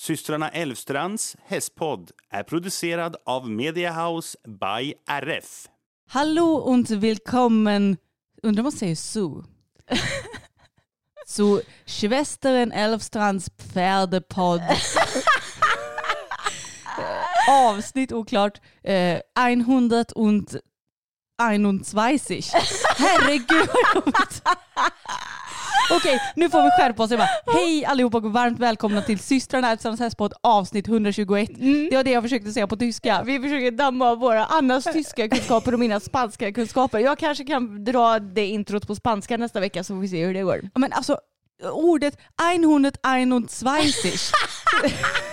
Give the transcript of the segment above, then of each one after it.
Systrarna Elvstrands hästpodd är producerad av Mediahouse by RF. Hallo und willkommen, undrar man säger så. Så Schwestern Elfstrands pfärdepodd. Avsnitt oklart. Eh, 121. Herregud vad roligt. Okej, nu får vi skärpa oss. Jag bara, Hej allihopa och varmt välkomna till systrarna Elfstrands hästpodd avsnitt 121. Det var det jag försökte säga på tyska. Vi försöker damma av våra Annas tyska kunskaper och mina spanska kunskaper. Jag kanske kan dra det introt på spanska nästa vecka så får vi se hur det går. Ja, Men alltså ordet 121.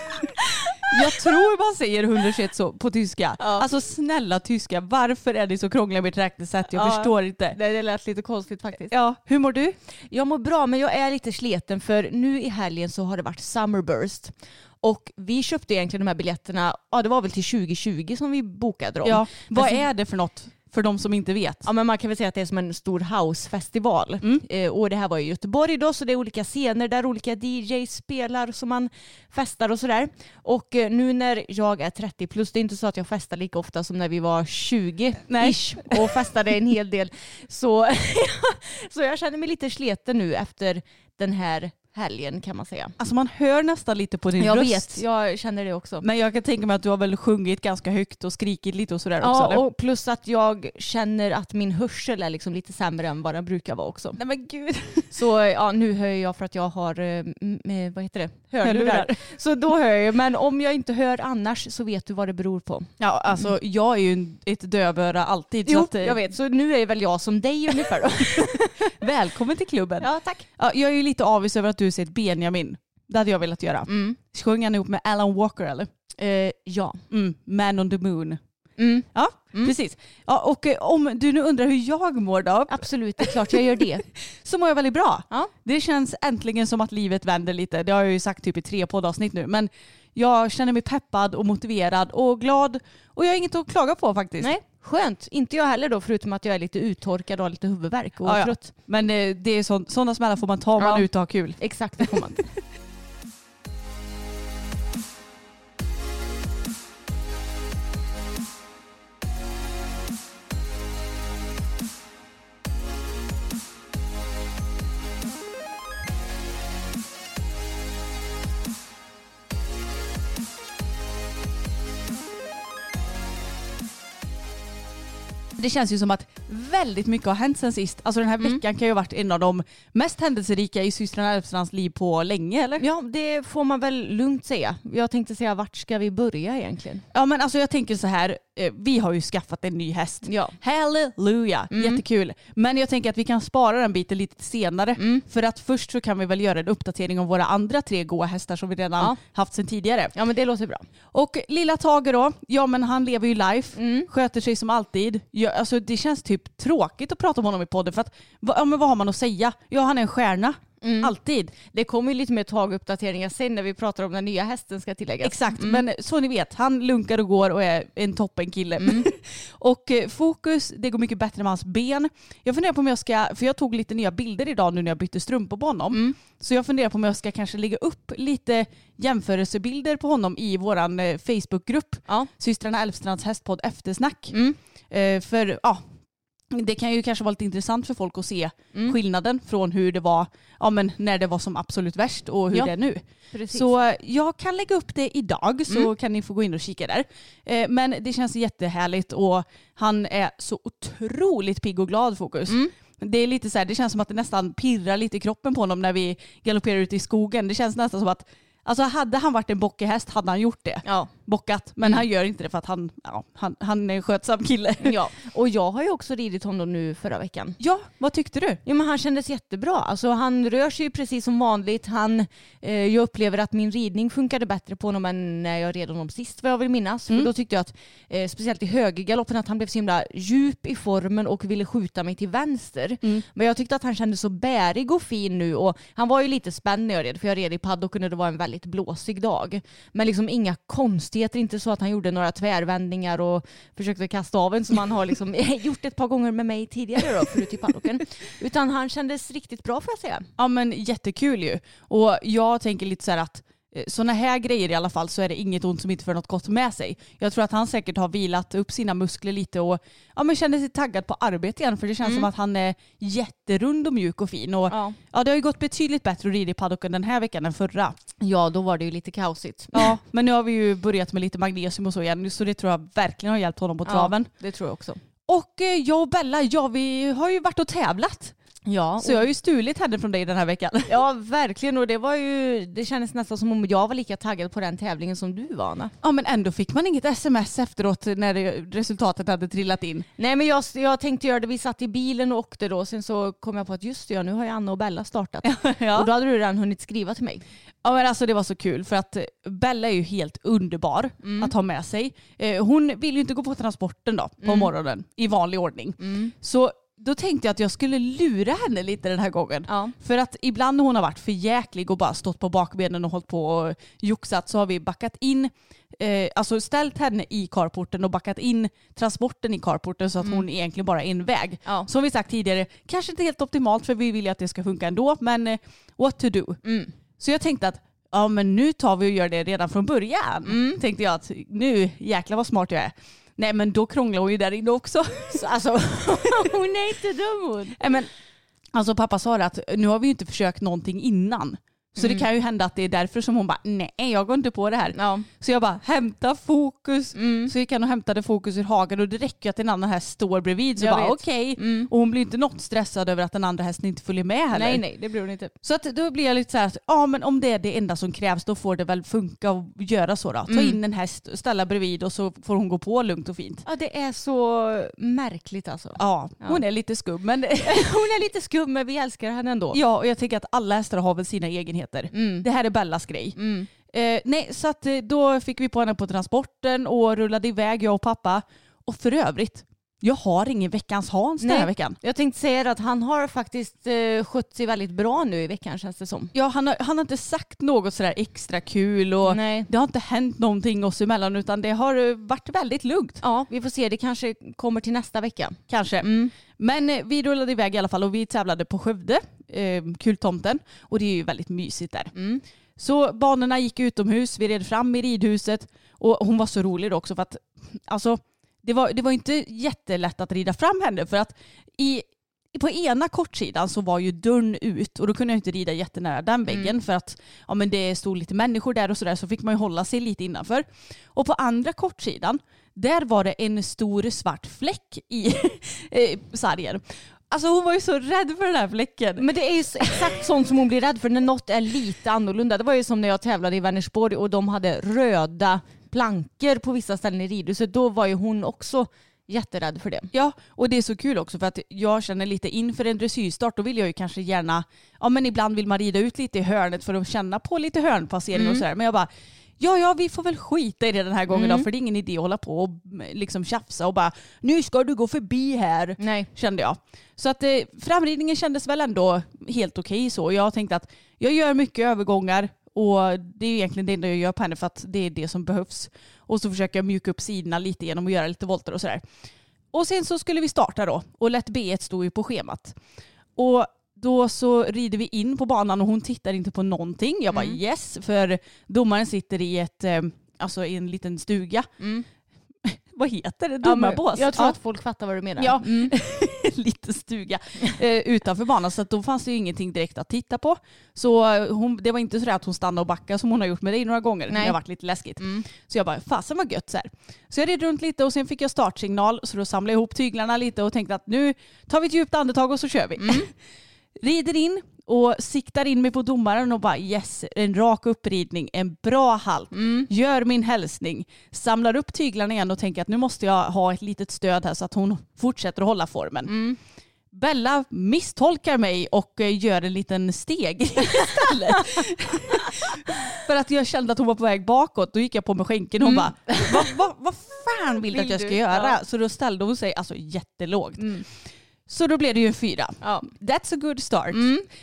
Jag tror man säger 121 så på tyska. Alltså snälla tyska, varför är det så krångliga med ett räknesätt? Jag Ja. förstår inte. Det, det lät lite konstigt faktiskt. Ja, hur mår du? Jag mår bra men jag är lite sleten för nu i helgen så har det varit Summerburst. Och vi köpte egentligen de här biljetterna, ja det var väl till 2020 som vi bokade dem. Ja, vad är det för något för de som inte vet? Ja men man kan väl säga att det är som en stor housefestival. Mm. Eh, och det här var i Göteborg då så det är olika scener där olika DJs spelar som man festar och sådär. Och eh, nu när jag är 30 plus, det är inte så att jag festar lika ofta som när vi var 20 Nej. ish och festade en hel del. Så, så jag känner mig lite sleten nu efter den här helgen kan man säga. Alltså man hör nästan lite på din Jag röst. vet, jag känner det också. Men jag kan tänka mig att du har väl sjungit ganska högt och skrikit lite och sådär också Ja, eller? och plus att jag känner att min hörsel är liksom lite sämre än vad den brukar vara också. Nej men gud. Så ja, nu hör jag för att jag har, eh, eh, vad heter det, hörlurar. Så då hör jag, men om jag inte hör annars så vet du vad det beror på. Ja alltså jag är ju ett dövöra alltid. så Jo, att, eh, jag vet. Så nu är väl jag som dig ungefär då. Välkommen till klubben. ja, tack. Ja, jag är ju lite avis över att du säger Benjamin. Det hade jag velat göra. Mm. Sjöng han ihop med Alan Walker eller? Eh, ja. Mm, Man on the moon. Mm. Ja, Mm. precis. Ja, och eh, om du nu undrar hur jag mår då, Absolut, det är klart jag gör det. så mår jag väldigt bra. Ja. Det känns äntligen som att livet vänder lite. Det har jag ju sagt typ i tre poddavsnitt nu. Men jag känner mig peppad och motiverad och glad. Och jag har inget att klaga på faktiskt. Nej, skönt. Inte jag heller då, förutom att jag är lite uttorkad och har lite huvudvärk och Ja, trött. Men eh, det är sådana smällar får man ta om man Ja. är ute och har kul. Exakt, det får man. Det känns ju som att väldigt mycket har hänt sen sist. Alltså den här Mm. veckan kan ju ha varit en av de mest händelserika i systrarna Elfstrands liv på länge eller? Ja, det får man väl lugnt säga. Jag tänkte säga, vart ska vi börja egentligen? Ja men alltså jag tänker så här, eh, vi har ju skaffat en ny häst. Ja. Halleluja, Mm. jättekul. Men jag tänker att vi kan spara den biten lite senare. Mm. För att först så kan vi väl göra en uppdatering om våra andra tre goa hästar som vi redan Ja. haft sedan tidigare. Ja, men det låter bra. Och lilla Tage då, ja men han lever ju life, Mm. sköter sig som alltid jag, alltså det känns typ tråkigt att prata om honom i podden för att va- ja, men vad har man att säga? Ja han är en stjärna, Mm. alltid. Det kommer ju lite mer taguppdateringar sen när vi pratar om den nya hästen ska tilläggas. Exakt, Mm. men så ni vet, han lunkar och går och är en toppen kille. Mm. och eh, fokus, det går mycket bättre med hans ben. Jag funderar på om jag ska, för jag tog lite nya bilder idag nu när jag bytte strumpor på honom. Mm. Så jag funderar på om jag ska kanske lägga upp lite jämförelsebilder på honom i våran eh, Facebookgrupp. Ja. Systrarna Elfstrands hästpodd eftersnack. Mm. Eh, för ja, det kan ju kanske vara lite intressant för folk att se Mm. skillnaden från hur det var ja, men när det var som absolut värst och hur Ja, det är nu. Precis. Så eh, jag kan lägga upp det idag så Mm. kan ni få gå in och kika där. Eh, Men det känns jättehärligt och han är så otroligt pigg och glad fokus. Mm. Det är lite så här, det känns som att det nästan pirrar lite i kroppen på honom när vi galopperar ut i skogen. Det känns nästan som att Alltså hade han varit en bockig häst hade han gjort det. ja. Bockat. Men han gör inte det för att han, ja, han, han är en skötsam kille. ja. Och jag har ju också ridit honom nu förra veckan. Ja, vad tyckte du? Ja, men han kändes jättebra. Alltså, han rör sig ju precis som vanligt. Han, eh, jag upplever att min ridning funkade bättre på honom än när jag red honom sist vad jag vill minnas. Mm. För då tyckte jag att, eh, speciellt i högergaloppen, att han blev så himla djup i formen och ville skjuta mig till vänster. Mm. Men jag tyckte att han kändes så bärig och fin nu och han var ju lite spänd när jag red för jag red i paddocken och det var en väldigt blåsig dag. Men liksom inga konstigheter, inte så att han gjorde några tvärvändningar och försökte kasta av en som han har liksom gjort ett par gånger med mig tidigare då, förut i typ paddocken. Utan han kändes riktigt bra får jag säga. Ja men jättekul ju. Och jag tänker lite så här att sådana här grejer i alla fall så är det inget ont som inte för något gott med sig. Jag tror att han säkert har vilat upp sina muskler lite och ja, men känner sig taggad på arbete igen för det känns som att han är jätterund och mjuk och fin. Och, ja. Ja. det har ju gått betydligt bättre att rida i paddocken den här veckan än förra. Ja, då var det ju lite kaosigt. Ja, men nu har vi ju börjat med lite magnesium och så igen så det tror jag verkligen har hjälpt honom på traven. Ja, det tror jag också. Och eh, jag och Bella, ja vi har ju varit och tävlat. Ja, Så jag har ju stulit henne från dig den här veckan. ja, verkligen. Och det var ju, det kändes nästan som om jag var lika taggad på den tävlingen som du var Anna. Ja men ändå fick man inget sms efteråt när resultatet hade trillat in. Nej men jag, jag tänkte göra det, vi satt i bilen och åkte då, sen så kom jag på att just det, ja, nu har ju Anna och Bella startat. Ja. Och då hade du redan hunnit skriva till mig. ja men alltså det var så kul för att eh, Bella är ju helt underbar att ha med sig. Eh, Hon vill ju inte gå på transporten då på morgonen i vanlig ordning. Så då tänkte jag att jag skulle lura henne lite den här gången. Ja. För att ibland när hon har varit för jäklig och bara stått på bakbenen och hållit på och joxat så har vi backat in, eh, alltså ställt henne i carporten och backat in transporten i carporten så att hon egentligen bara är en väg. Ja. Som vi sagt tidigare, kanske inte helt optimalt för vi vill ju att det ska funka ändå, men eh, what to do. Mm. Så jag tänkte att ja men nu tar vi och gör det redan från början. Mm. Tänkte jag att nu jäklar vad smart jag är. Nej men då krånglar hon ju där inne också. Så, alltså, hon är inte dum hon. Nej, men, alltså pappa sa det att nu har vi ju inte försökt någonting innan. Så det kan ju hända att det är därför som hon bara nej jag går inte på det här. Ja. Så jag bara hämta fokus. Så gick han och hämtade fokus ur hagen och det räcker ju att en annan häst står bredvid. Så Jag bara okej. Och hon blir inte något stressad över att den andra hästen inte följer med heller. Nej nej, det blir hon inte. Så att då blir jag lite så här att ja men om det är det enda som krävs då får det väl funka och göra så då. Ta in en häst, ställa bredvid och så får hon gå på lugnt och fint. Ja det är så märkligt alltså. Ja, hon är lite skum men Hon är lite skum men vi älskar henne ändå. Ja, och jag tänker att alla hästar har väl sina egenheter. Mm. Det här är Bellas grej. Eh, nej, så att, eh, då fick vi på henne på transporten och rullade iväg, jag och pappa. Och för övrigt, jag har ingen veckans Hans den här veckan. Jag tänkte säga att han har faktiskt eh, skött sig väldigt bra nu i veckan känns det som. Ja, han, har, han har inte sagt något sådär extra kul och Nej. det har inte hänt någonting oss emellan utan det har eh, varit väldigt lugnt. Ja, vi får se. Det kanske kommer till nästa vecka. Kanske. Men eh, vi rullade iväg i alla fall och vi tävlade på Skövde, eh, Kultomten. Och det är ju väldigt mysigt där. Så banorna gick utomhus, vi red fram i ridhuset och hon var så rolig då också för att alltså, det, var, det var inte jättelätt att rida fram henne för att i, på ena kortsidan så var ju dörren ut och då kunde jag inte rida jättenära den väggen för att ja, men det stod lite människor där och sådär så fick man ju hålla sig lite innanför. Och på andra kortsidan där var det en stor svart fläck i eh, sargen. Alltså hon var ju så rädd för den här fläcken. Men det är ju exakt sånt som hon blir rädd för när något är lite annorlunda. Det var ju som när jag tävlade i Vänersborg och de hade röda plankor på vissa ställen i ridhuset. Då var ju hon också jätterädd för det. Ja, och det är så kul också för att jag känner lite inför en dressyrstart då vill jag ju kanske gärna, ja men ibland vill man rida ut lite i hörnet för att känna på lite hörnpassering och sådär. Men jag bara, ja ja vi får väl skita i det den här gången då för det är ingen idé att hålla på och liksom tjafsa och bara, nu ska du gå förbi här. Nej. Kände jag. Så att eh, framridningen kändes väl ändå helt okej så. Jag tänkte att jag gör mycket övergångar och det är egentligen det enda jag gör på henne för att det är det som behövs. Och så försöker jag mjuka upp sidorna lite genom att göra lite volter och sådär. Och sen så skulle vi starta då och lätt B1 stod ju på schemat. Och då så rider vi in på banan och hon tittar inte på någonting. Jag bara yes, för domaren sitter i ett, eh, alltså i en liten stuga. Vad heter det? Ja, Domarbås? Jag tror Ja. att folk fattar vad du menar. Ja. liten stuga eh, utanför banan så att då fanns det ju ingenting direkt att titta på. Så eh, hon, det var inte så att hon stannade och backade som hon har gjort med dig några gånger. Nej. Det har varit lite läskigt. Så jag bara, fasen vad gött så här. Så jag red runt lite och sen fick jag startsignal så då samlade jag ihop tyglarna lite och tänkte att nu tar vi ett djupt andetag och så kör vi. Rider in och siktar in mig på domaren och bara yes, en rak uppridning, en bra halt. Gör min hälsning, samlar upp tyglarna igen och tänker att nu måste jag ha ett litet stöd här så att hon fortsätter att hålla formen. Bella misstolkar mig och eh, gör en liten steg istället. För att jag kände att hon var på väg bakåt. Då gick jag på med skänken och hon bara, vad, vad, vad fan vill du att jag ska göra? Så då ställde hon sig alltså jättelågt. Så då blev det ju en fyra. Ja. That's a good start.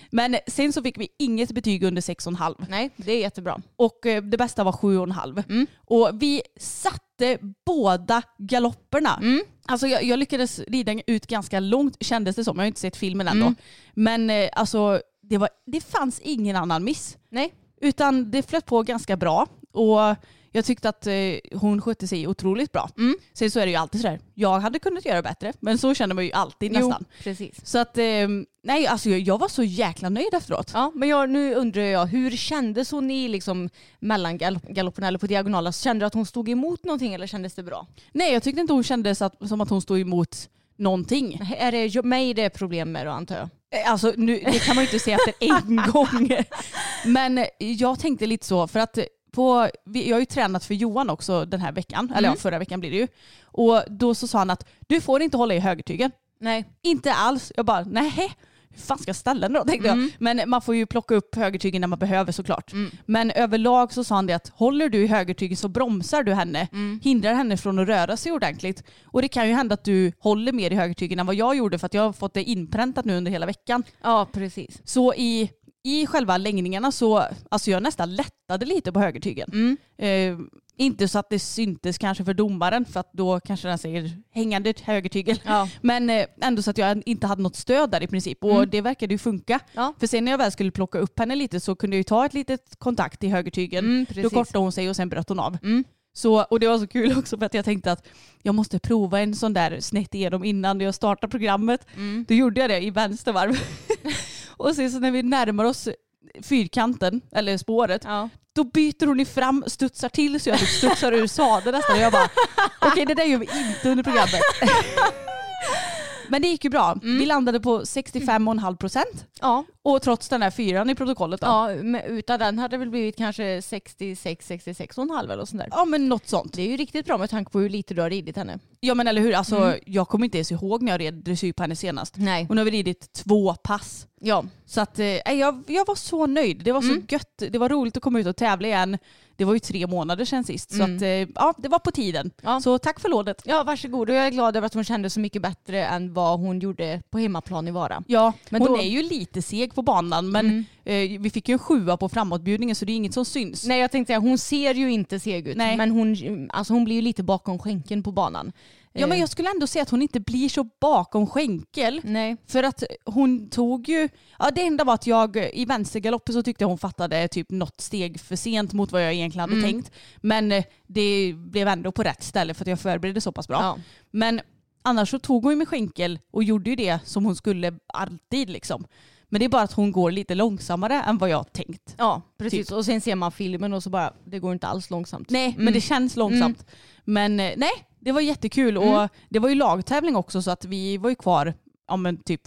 Men sen så fick vi inget betyg under 6,5. Nej, det är jättebra. Och eh, det bästa var 7,5. Och vi satte båda galopperna. Alltså jag, jag lyckades rida ut ganska långt kändes det som. Jag har inte sett filmen ändå. Men eh, alltså det, var, det fanns ingen annan miss. Nej. Utan det flöt på ganska bra. Och jag tyckte att eh, hon skötte sig otroligt bra. Sen så är det ju alltid sådär, jag hade kunnat göra bättre. Men så känner man ju alltid nästan. Jo, precis. Så att, eh, nej alltså jag, jag var så jäkla nöjd efteråt. Ja, men jag, nu undrar jag, hur kändes hon i liksom mellan galopp- galopperna eller på diagonala? Kände du att hon stod emot någonting eller kändes det bra? Nej jag tyckte inte hon kändes att, som att hon stod emot någonting. Är det mig det är problem med då antar jag? Eh, Alltså nu, det kan man ju inte säga efter en gång. Men jag tänkte lite så för att på, jag har ju tränat för Johan också den här veckan, eller ja, förra veckan blir det ju. Och då så sa han att du får inte hålla i högertygen. Nej. Inte alls. Jag bara, nej. Hur fan ska jag ställa den då? Tänkte jag. Men man får ju plocka upp högertygen när man behöver såklart. Men överlag så sa han det att håller du i högertygen så bromsar du henne. Hindrar henne från att röra sig ordentligt. Och det kan ju hända att du håller mer i högertygen än vad jag gjorde för att jag har fått det inpräntat nu under hela veckan. Ja, precis. Så i, i själva längningarna så, alltså jag nästan lättade lite på högertygen. Eh, inte så att det syntes kanske för domaren för att då kanske den säger hängande högertygel. Ja. Men eh, ändå så att jag inte hade något stöd där i princip och det verkade ju funka. Ja. För sen när jag väl skulle plocka upp henne lite så kunde jag ju ta ett litet kontakt i högertygen. Mm, då kortade hon sig och sen bröt hon av. Så, och det var så kul också för att jag tänkte att jag måste prova en sån där snett igenom innan jag startar programmet. Då gjorde jag det i vänstervarv. och sen så när vi närmar oss fyrkanten, eller spåret, Ja. då byter hon fram, studsar till så jag typ studsar ur sadeln nästan. Och jag bara, okej det där gör vi inte under programmet. Men det gick ju bra. Vi landade på 65,5 procent. Ja. Och trots den här fyran i protokollet då. ja, men utan den hade det väl blivit kanske 66, 66 och en halv eller sånt där. Ja men något sånt. Det är ju riktigt bra med tanke på hur lite du har ridit henne. Ja men eller hur, alltså, jag kommer inte ens ihåg när jag red dressyr på henne senast. Nej. Och nu har vi ridit två pass. Ja. Så att, eh, jag, jag var så nöjd. Det var så gött. Det var roligt att komma ut och tävla igen. Det var ju tre månader sedan sist. Så att, eh, ja, det var på tiden. Ja. Så tack för lådet. Ja, varsågod. Och jag är glad över att hon kände så mycket bättre än vad hon gjorde på hemmaplan i Vara. Ja, Men hon då- är ju lite seg på banan men eh, vi fick ju en sjua på framåtbjudningen så det är inget som syns. Nej jag tänkte säga, hon ser ju inte seg ut. Nej. Men hon, alltså hon blir ju lite bakom skänken på banan. Ja men jag skulle ändå säga att hon inte blir så bakom skänkel. Nej. För att hon tog ju, ja det enda var att jag i vänstergaloppen så tyckte hon fattade typ något steg för sent mot vad jag egentligen hade tänkt. Men eh, det blev ändå på rätt ställe för att jag förberedde så pass bra. Ja. Men annars så tog hon ju med skänkel och gjorde ju det som hon skulle alltid liksom. Men det är bara att hon går lite långsammare än vad jag tänkt. Ja, precis. Typ. Och sen ser man filmen och så bara, det går inte alls långsamt. Nej, men det känns långsamt. Men eh, nej, det var jättekul och det var ju lagtävling också så att vi var ju kvar ja, men typ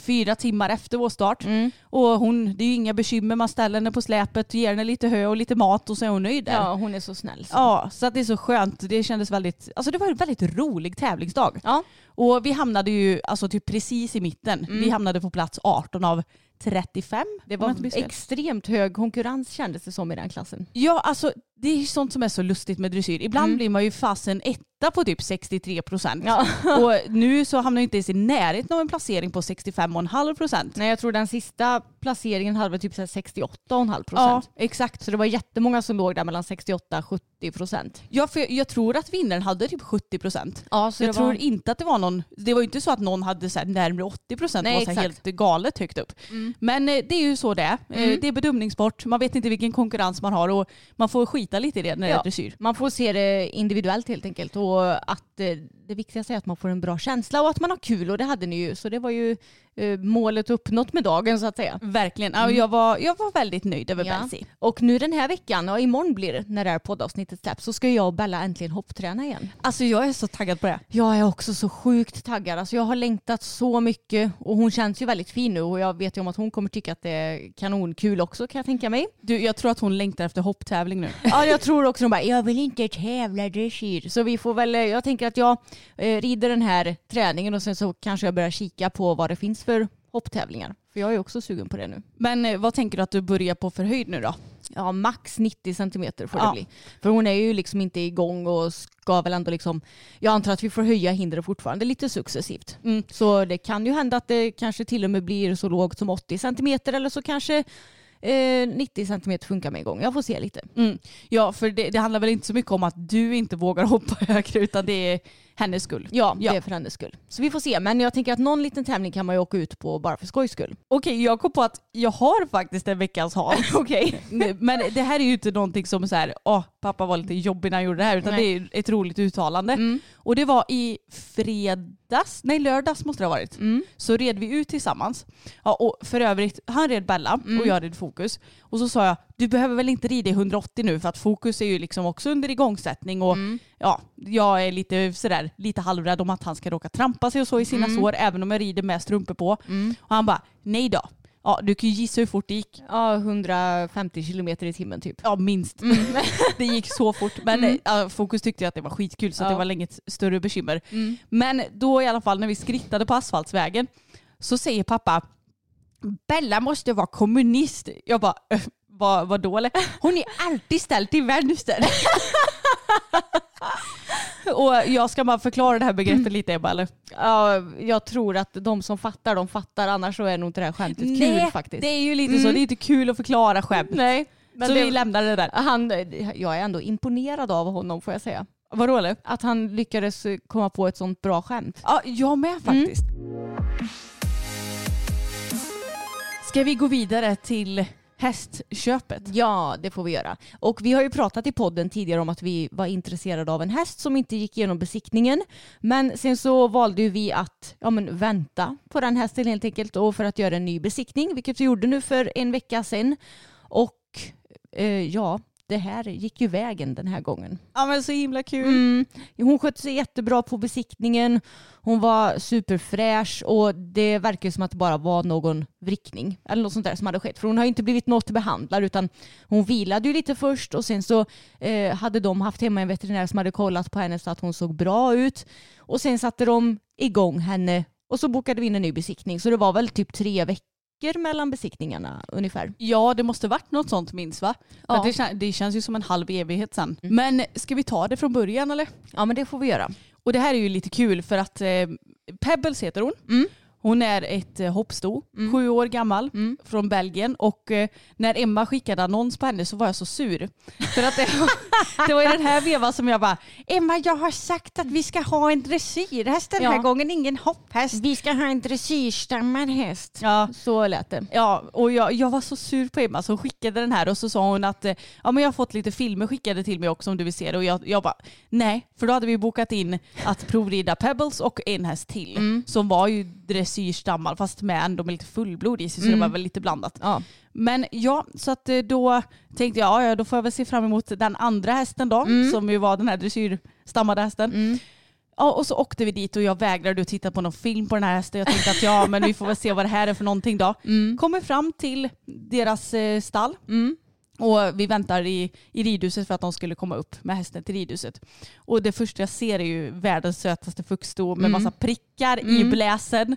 fyra timmar efter vår start. Och hon, det är ju inga bekymmer, man ställer henne på släpet, ger henne lite hö och lite mat och så är hon nöjd där. Ja, hon är så snäll. Så. Ja, så att det är så skönt. Det kändes väldigt, alltså det var en väldigt rolig tävlingsdag. Ja. Och vi hamnade ju alltså typ precis i mitten. Vi hamnade på plats 18 av 35. Det var extremt hög konkurrens kändes det som i den klassen. Ja, alltså det är sånt som är så lustigt med dressyr. Ibland blir man ju fasen etta på typ 63 procent. Ja. Och nu så hamnar jag inte ens i närheten av en placering på 65,5 procent. Nej, jag tror den sista placeringen hade typ så här 68,5 Ja, procent. exakt. Så det var jättemånga som låg där mellan 68 och 70 procent. Ja, för jag, jag tror att vinnaren hade typ 70 procent. Ja, så Jag det tror var... inte att det var någon, det var ju inte så att någon hade så här närmare 80 procent. Nej, var så helt galet högt upp. Men eh, det är ju så det är. Eh, Det är bedömningssport, man vet inte vilken konkurrens man har och man får skita lite i det när det är dressyr. Man får se det individuellt helt enkelt och att eh, det viktigaste är att man får en bra känsla och att man har kul och det hade ni ju så det var ju målet uppnått med dagen så att säga. Verkligen. Ja, jag, var, jag var väldigt nöjd över Ja. Bensi. Och nu den här veckan, och imorgon blir det när det här poddavsnittet släpps, så ska jag och Bella äntligen hoppträna igen. Alltså jag är så taggad på det. Jag är också så sjukt taggad. Alltså jag har längtat så mycket och hon känns ju väldigt fin nu och jag vet ju om att hon kommer tycka att det är kanonkul också kan jag tänka mig. Du, jag tror att hon längtar efter hopptävling nu. Ja jag tror också hon bara, jag vill inte tävla dressyr. Så vi får väl, jag tänker att jag eh, rider den här träningen och sen så kanske jag börjar kika på vad det finns för hopptävlingar. För jag är också sugen på det nu. Men eh, vad tänker du att du börjar på för höjd nu då? Ja, max 90 centimeter får det Ja. bli. För hon är ju liksom inte igång och ska väl ändå liksom, jag antar att vi får höja hindret fortfarande lite successivt. Mm. Så det kan ju hända att det kanske till och med blir så lågt som 80 centimeter eller så kanske eh, 90 centimeter funkar med igång. Jag får se lite. Mm. Ja, för det, det handlar väl inte så mycket om att du inte vågar hoppa högre utan det är hennes skull. Ja, Ja. det är för hennes skull. Så vi får se. Men jag tänker att någon liten tävling kan man ju åka ut på bara för skojs skull. Okej, jag kom på att jag har faktiskt en veckans hav. Okej. Men det här är ju inte någonting som så här, åh, pappa var lite jobbig när han gjorde det här, utan Nej. det är ett roligt uttalande. Och det var i fredags, nej lördags måste det ha varit. Så red vi ut tillsammans. Ja, och för övrigt, han red Bella och jag red Fokus. Och så sa jag, du behöver väl inte rida i 180 nu för att Fokus är ju liksom också under igångsättning och ja, jag är lite sådär, lite halvrädd om att han ska råka trampa sig och så i sina sår även om jag rider med strumpor på. Och han bara, nej då. Ja, du kan ju gissa hur fort det gick. Ja, 150 kilometer i timmen typ. Ja, minst. det gick så fort. Men eh, ja, Fokus tyckte att det var skitkul så Ja. det var länge ett större bekymmer. Men då i alla fall när vi skrittade på asfaltsvägen så säger pappa Bella måste vara kommunist. Jag bara, "Äh, vad, vad då eller? Hon är alltid ställd till vänster. Och jag ska bara förklara det här begreppet lite Ebba eller? Ja, jag tror att de som fattar, de fattar. Annars så är nog inte det här skämtet kul faktiskt. det är ju lite så. Det är inte kul att förklara skämt. Nej. Men så det, vi lämnar det där. han, jag är ändå imponerad av honom får jag säga. Vadå eller? Att han lyckades komma på ett sånt bra skämt. Ja, jag med faktiskt. Ska vi gå vidare till hästköpet? Ja, det får vi göra. Och vi har ju pratat i podden tidigare om att vi var intresserade av en häst som inte gick igenom besiktningen. Men sen så valde ju vi att ja, men vänta på den hästen helt enkelt och för att göra en ny besiktning, vilket vi gjorde nu för en vecka sedan. Och eh, ja, det här gick ju vägen den här gången. Ja men så himla kul. Mm. Hon skötte sig jättebra på besiktningen. Hon var superfräsch och det verkar som att det bara var någon vrickning eller något sånt där som hade skett. För hon har inte blivit något behandlad utan hon vilade ju lite först och sen så eh, hade de haft hemma en veterinär som hade kollat på henne så att hon såg bra ut. Och sen satte de igång henne och så bokade vi in en ny besiktning. Så det var väl typ tre veckor mellan besiktningarna ungefär. Ja det måste varit något sånt minst va? Ja. det, kän- det känns ju som en halv evighet sen. Men ska vi ta det från början eller? Ja men det får vi göra. Och det här är ju lite kul för att eh, Pebbles heter hon. Mm. Hon är ett eh, hoppsto, sju år gammal, Mm. från Belgien. Och eh, när Emma skickade annons på henne så var jag så sur. För att det, var- det var i den här vevan som jag bara, Emma jag har sagt att vi ska ha en dressyrhäst den här Ja. gången, ingen hopphäst. Vi ska ha en dressyrstammad häst. Ja, Så lät det. Ja, och jag, jag var så sur på Emma hon skickade den här och så sa hon att eh, ja, men jag har fått lite filmer skickade till mig också om du vill se det. Och jag, jag bara nej, för då hade vi bokat in att provrida Pebbles och en häst till som var ju dressyrstammar fast med ändå med lite fullblod i sig så det var väl lite blandat. Ja. Men ja, så att eh, då tänkte jag ja, då får jag väl se fram emot den andra hästen då som ju var den här dressyrstammade hästen. Ja, och så åkte vi dit och jag vägrade att titta på någon film på den här hästen. Jag tänkte att ja, men vi får väl se vad det här är för någonting då. Kommer fram till deras eh, stall. Och vi väntar i, i ridhuset för att de skulle komma upp med hästen till ridhuset. Och det första jag ser är ju världens sötaste fuxsto med massa prickar i bläsen.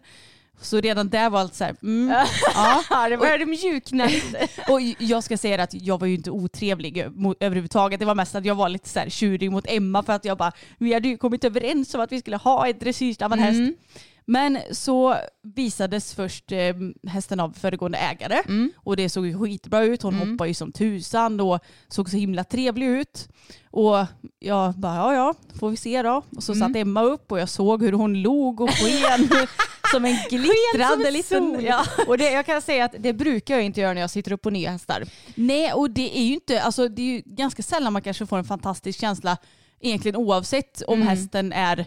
Så redan där var allt så här, mm, ja. det började mjukna lite. Och jag ska säga att jag var ju inte otrevlig mot, överhuvudtaget. Det var mest att jag var lite så här tjurig mot Emma för att jag bara, vi hade ju kommit överens om att vi skulle ha en dressyrstammad häst. Men så visades först eh, hästen av föregående ägare och det såg ju skitbra ut. Hon hoppade ju som tusan och såg så himla trevlig ut. Och jag bara, ja ja, får vi se då. Och så satt Emma upp och jag såg hur hon log och sken som en glittrande ett liten... sol. Ja. Och det, jag kan säga att det brukar jag inte göra när jag sitter upp på nya hästar. Nej, och det är ju inte, alltså det är ju ganska sällan man kanske får en fantastisk känsla egentligen oavsett om Mm. hästen är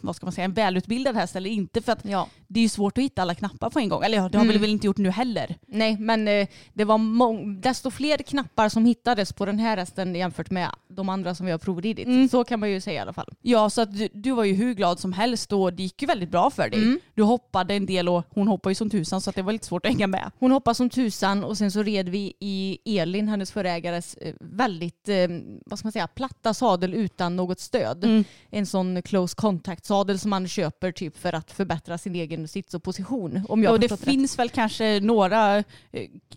vad ska man säga, en välutbildad häst eller inte. För att Ja. det är ju svårt att hitta alla knappar på en gång. Eller ja, det har Mm. vi väl inte gjort nu heller. Nej, men eh, det var mång- desto fler knappar som hittades på den här hästen jämfört med de andra som vi har provridit. Mm. Så kan man ju säga i alla fall. Ja, så att du, du var ju hur glad som helst och det gick ju väldigt bra för dig. Mm. Du hoppade en del och hon hoppade ju som tusan så att det var lite svårt att hänga med. Hon hoppade som tusan och sen så red vi i Elin, hennes förägares eh, väldigt, eh, vad ska man säga, platta sadel utan något stöd. Mm. En sån close contact sadel som man köper typ för att förbättra sin egen sits och position. Om jag och det förstått rätt. finns väl kanske några eh,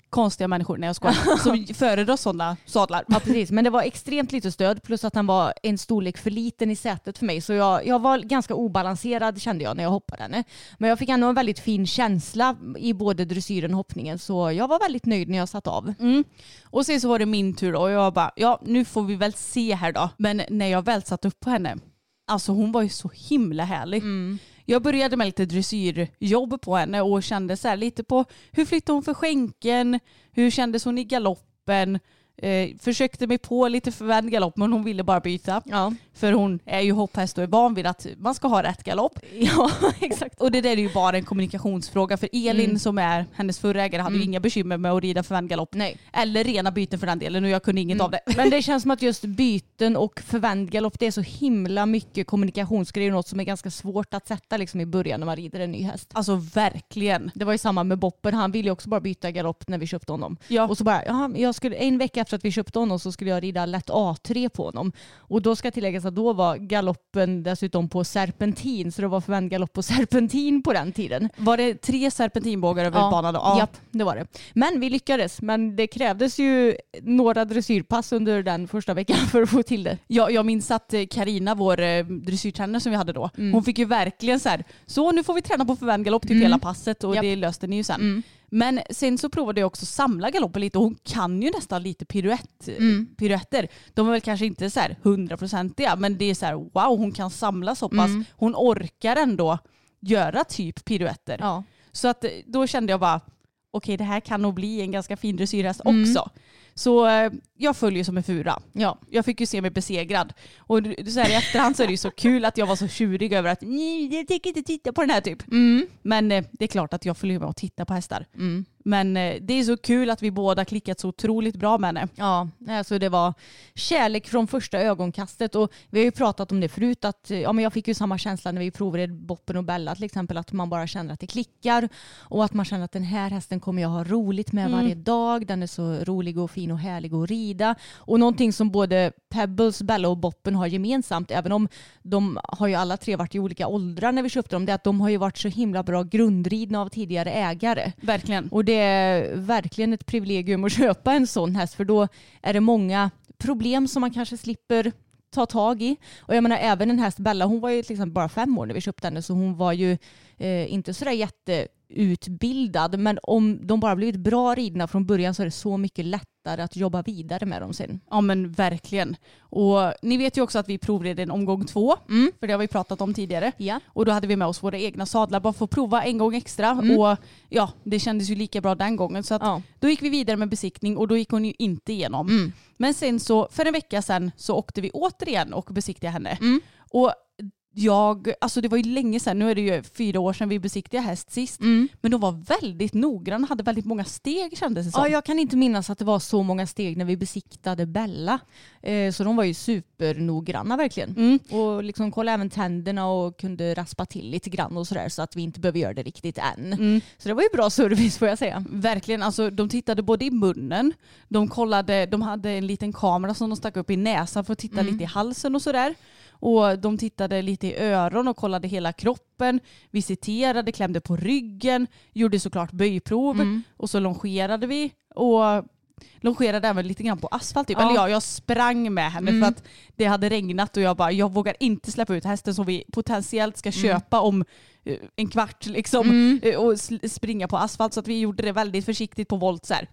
konstiga människor, när jag skojar, som föredrar sådana sadlar. Ja precis, men det var extremt lite stöd plus att han var en storlek för liten i sätet för mig. Så jag, jag var ganska obalanserad kände jag när jag hoppade henne. Men jag fick ändå en väldigt fin känsla i både dressyren och hoppningen så jag var väldigt nöjd när jag satt av. Mm. Och sen så var det min tur och jag bara, ja nu får vi väl se här då. Men när jag väl satt upp på henne, alltså hon var ju så himla härlig. Jag började med lite dressyrjobb på henne och kände så lite på hur flyttade hon för skänken, hur kändes hon i galoppen, eh, försökte mig på lite förvänd galopp men hon ville bara byta. Ja, För hon är ju hopphäst och är van vid att man ska ha rätt galopp. ja exakt. Och det där är ju bara en kommunikationsfråga för Elin Mm. som är hennes förra ägare hade ju inga bekymmer med att rida förvänd galopp. Nej. Eller rena byten för den delen och jag kunde inget av det. Men det känns som att just byten och förvänd galopp det är så himla mycket kommunikationsgrejer något som är ganska svårt att sätta liksom i början när man rider en ny häst. Alltså verkligen. Det var ju samma med Boppen, han ville ju också bara byta galopp när vi köpte honom. Ja. Och så bara, ja, jag skulle, en vecka efter att vi köpte honom så skulle jag rida lätt A3 på honom. Och då ska tilläggas att då var galoppen dessutom på serpentin, så det var förvänd galopp på serpentin på den tiden. Var det tre serpentinbågar över banan då? Ja. Japp, det var det. Men vi lyckades. Men det krävdes ju några dressyrpass under den första veckan för att få till det. Jag, jag minns att Karina, vår eh, dressyrtränare som vi hade då, Mm. hon fick ju verkligen så här, så nu får vi träna på förvänd galopp typ hela passet och Japp. det löste ni ju sen. Mm. Men sen så provade jag också samla galoppen lite och hon kan ju nästan lite piruett, Mm. piruetter. De är väl kanske inte så här hundraprocentiga men det är så här wow hon kan samla så pass. Mm. Hon orkar ändå göra typ piruetter. Ja. Så att eh, då kände jag bara okej det här kan nog bli en ganska fin dressyrhäst Mm. också. Så eh, jag följer som en fura. Ja. Jag fick ju se mig besegrad. Och du- så här, i efterhand så är det ju så kul att jag var så tjurig över att nej, jag tänker inte titta på den här typ. Men eh, det är klart att jag följer med och tittar på hästar. Mm. Men eh, det är så kul att vi båda klickat så otroligt bra med henne. Ja, alltså det var kärlek från första ögonkastet och vi har ju pratat om det förut att ja, men jag fick ju samma känsla när vi provade Boppen och Bella till exempel att man bara känner att det klickar och att man känner att den här hästen kommer jag ha roligt med varje dag. Den är så rolig och fin och härlig att rida och någonting som både Pebbles, Bella och Boppen har gemensamt även om de har ju alla tre varit i olika åldrar när vi köpte dem det är att de har ju varit så himla bra grundridna av tidigare ägare. Verkligen. Och det är verkligen ett privilegium att köpa en sån häst för då är det många problem som man kanske slipper ta tag i. Och jag menar även en häst, Bella, hon var ju till exempel bara fem år när vi köpte henne så hon var ju eh, inte sådär jätteutbildad men om de bara blivit bra ridna från början så är det så mycket lättare att jobba vidare med dem sen. Ja men verkligen. Och ni vet ju också att vi provred en omgång två. För det har vi pratat om tidigare. Ja. Och då hade vi med oss våra egna sadlar bara för att prova en gång extra. Och ja, det kändes ju lika bra den gången. Så att Ja. då gick vi vidare med besiktning och då gick hon ju inte igenom. Men sen så, för en vecka sedan så åkte vi återigen och besiktigade henne. Och jag, alltså det var ju länge sedan, nu är det ju fyra år sedan vi besiktigade häst sist. Men de var väldigt noggranna, hade väldigt många steg kändes det som. Ja, jag kan inte minnas att det var så många steg när vi besiktade Bella. Eh, så de var ju supernoggranna verkligen. Mm. Och liksom kollade även tänderna och kunde raspa till lite grann och sådär så att vi inte behöver göra det riktigt än. Mm. Så det var ju bra service får jag säga. Verkligen, alltså de tittade både i munnen, de kollade, de hade en liten kamera som de stack upp i näsan för att titta lite i halsen och sådär. Och de tittade lite i öron och kollade hela kroppen, visiterade, klämde på ryggen, gjorde såklart böjprov och så longerade vi. Och longerade även lite grann på asfalt. Typ. Ja. Eller ja, jag sprang med henne för att det hade regnat och jag bara, jag vågar inte släppa ut hästen som vi potentiellt ska köpa om eh, en kvart liksom eh, och springa på asfalt så att vi gjorde det väldigt försiktigt på volt så här.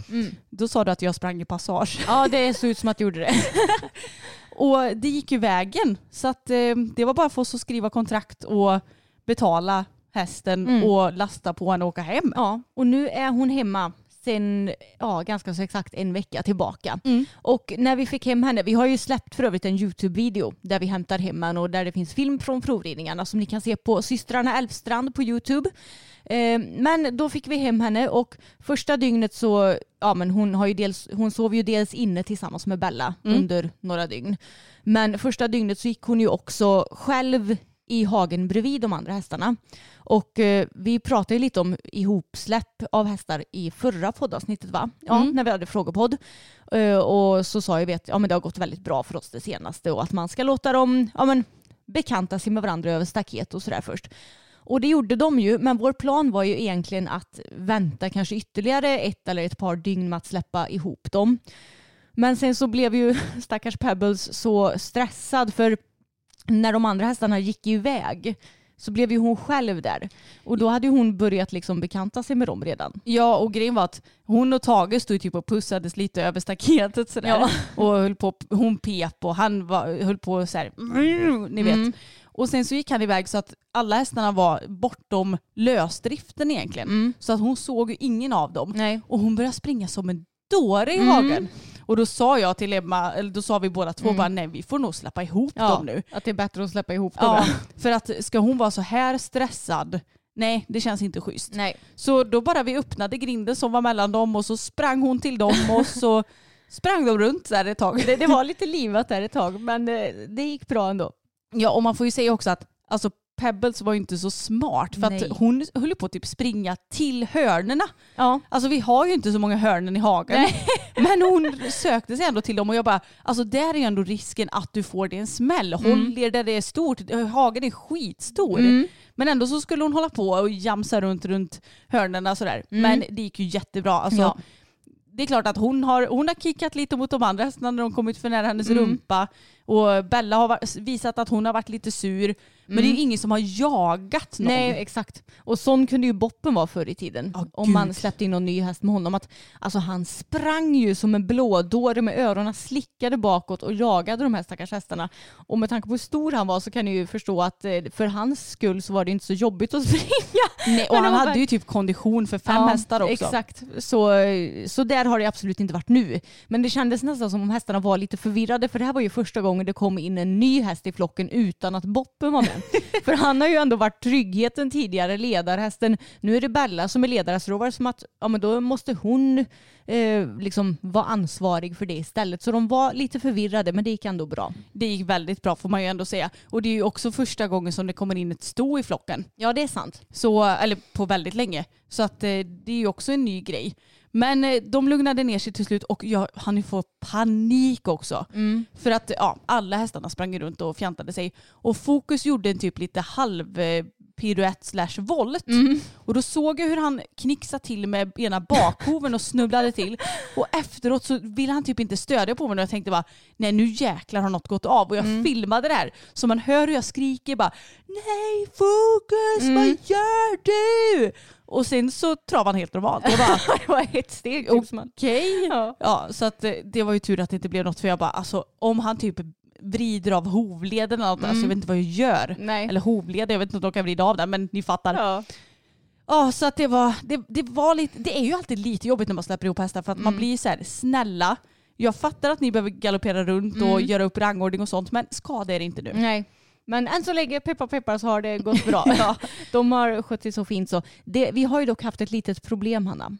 Då sa du att jag sprang i passage. Ja, det såg ut som att du gjorde det. Och det gick ju vägen så att eh, det var bara för oss att skriva kontrakt och betala hästen Mm. och lasta på henne och åka hem. Ja, och nu är hon hemma sen ja, ganska så exakt en vecka tillbaka. Mm. Och när vi fick hem henne, vi har ju släppt för övrigt en YouTube-video där vi hämtar hem henne och där det finns film från provridningarna som ni kan se på systrarna Elfstrand på YouTube. Eh, men då fick vi hem henne och första dygnet så, ja men hon, har ju dels, hon sov ju dels inne tillsammans med Bella Mm. under några dygn. Men första dygnet så gick hon ju också själv i hagen bredvid de andra hästarna. Och eh, vi pratade ju lite om ihopsläpp av hästar i förra poddavsnittet va? Ja, Mm. när vi hade frågepodd. Eh, och så sa jag att ja, men det har gått väldigt bra för oss det senaste och att man ska låta dem ja, men, bekanta sig med varandra över staket och sådär först. Och det gjorde de ju, men vår plan var ju egentligen att vänta kanske ytterligare ett eller ett par dygn med att släppa ihop dem. Men sen så blev ju stackars Pebbles så stressad för när de andra hästarna gick iväg så blev ju hon själv där. Och då hade ju hon börjat liksom bekanta sig med dem redan. Ja och grejen var att hon och Tage stod typ och pussades lite över staketet sådär. Ja. Och höll på, hon pep och han var, höll på så här, ni vet. Mm. Och sen så gick han iväg så att alla hästarna var bortom lösdriften egentligen. Så att hon såg ju ingen av dem. Nej. Och hon började springa som en dåre i Mm. hagen. Och då sa jag till Emma, eller då sa vi båda två Mm. bara nej vi får nog släppa ihop Ja, dem nu. att det är bättre att släppa ihop dem. Ja, för att ska hon vara så här stressad, nej det känns inte schysst. Nej. Så då bara vi öppnade grinden som var mellan dem och så sprang hon till dem och så sprang de runt där ett tag. Det, det var lite livat där ett tag men eh, det gick bra ändå. Ja och man får ju säga också att alltså, Pebbles var ju inte så smart för Nej. att hon höll på att typ springa till hörnerna. Ja. Alltså vi har ju inte så många hörnen i hagen. Men hon sökte sig ändå till dem och jag bara, alltså där är ju ändå risken att du får dig en smäll. Håll er där det är stort. Hagen är skitstor. Mm. Men ändå så skulle hon hålla på och jamsa runt runt hörnerna sådär. Men det gick ju jättebra. Alltså, Ja. Det är klart att hon har, hon har kickat lite mot de andra hästarna när de kommit för nära hennes Mm. rumpa. Och Bella har visat att hon har varit lite sur. Men det är ju ingen som har jagat någon. Nej exakt. Och sån kunde ju Boppen vara förr i tiden. Ja, om man gud. släppte in någon ny häst med honom. Att, alltså han sprang ju som en blådåre med öronen slickade bakåt och jagade de här stackars hästarna. Och med tanke på hur stor han var så kan ni ju förstå att eh, för hans skull så var det inte så jobbigt att springa. Nej, och han hade ju typ kondition för fem Ja, hästar också. Exakt, så, så där har det absolut inte varit nu. Men det kändes nästan som om hästarna var lite förvirrade för det här var ju första gången det kom in en ny häst i flocken utan att Boppen var med. för han har ju ändå varit tryggheten tidigare, ledarhästen. Nu är det Bella som är ledarhäst. Då var det som att ja, men då måste hon eh, liksom vara ansvarig för det istället. Så de var lite förvirrade men det gick ändå bra. Det gick väldigt bra får man ju ändå säga. Och det är ju också första gången som det kommer in ett sto i flocken. Ja det är sant. Så, eller på väldigt länge. Så att eh, det är ju också en ny grej. Men eh, de lugnade ner sig till slut och jag hann ju få panik också. För att ja, alla hästarna sprang runt och fjantade sig. Och Fokus gjorde en typ lite halv eh, piruett slash volt. Och då såg jag hur han knixade till med ena bakhoven och snubblade till. Och efteråt så ville han typ inte stödja på mig och jag tänkte bara nej nu jäklar har något gått av. Och jag filmade det här så man hör hur jag skriker bara nej Fokus vad gör du? Och sen så travade han helt normalt. Jag bara det var ett steg. typ okej. Ja. Ja, så att eh, det var ju tur att det inte blev något för jag bara alltså om han typ vrider av hovleden eller något, alltså jag vet inte vad jag gör. Nej. Eller hovleden, jag vet inte om de kan vrida av den men ni fattar. Ja, Ja. så att det var, det, det var lite, det är ju alltid lite jobbigt när man släpper ihop hästar för att Mm. man blir så här snälla. Jag fattar att ni behöver galoppera runt och Mm. göra upp rangordning och sånt men skada er inte nu. Nej. Men än så länge, peppar peppar, så har det gått bra. ja. De har skött sig så fint så. Det, vi har ju dock haft ett litet problem Hanna.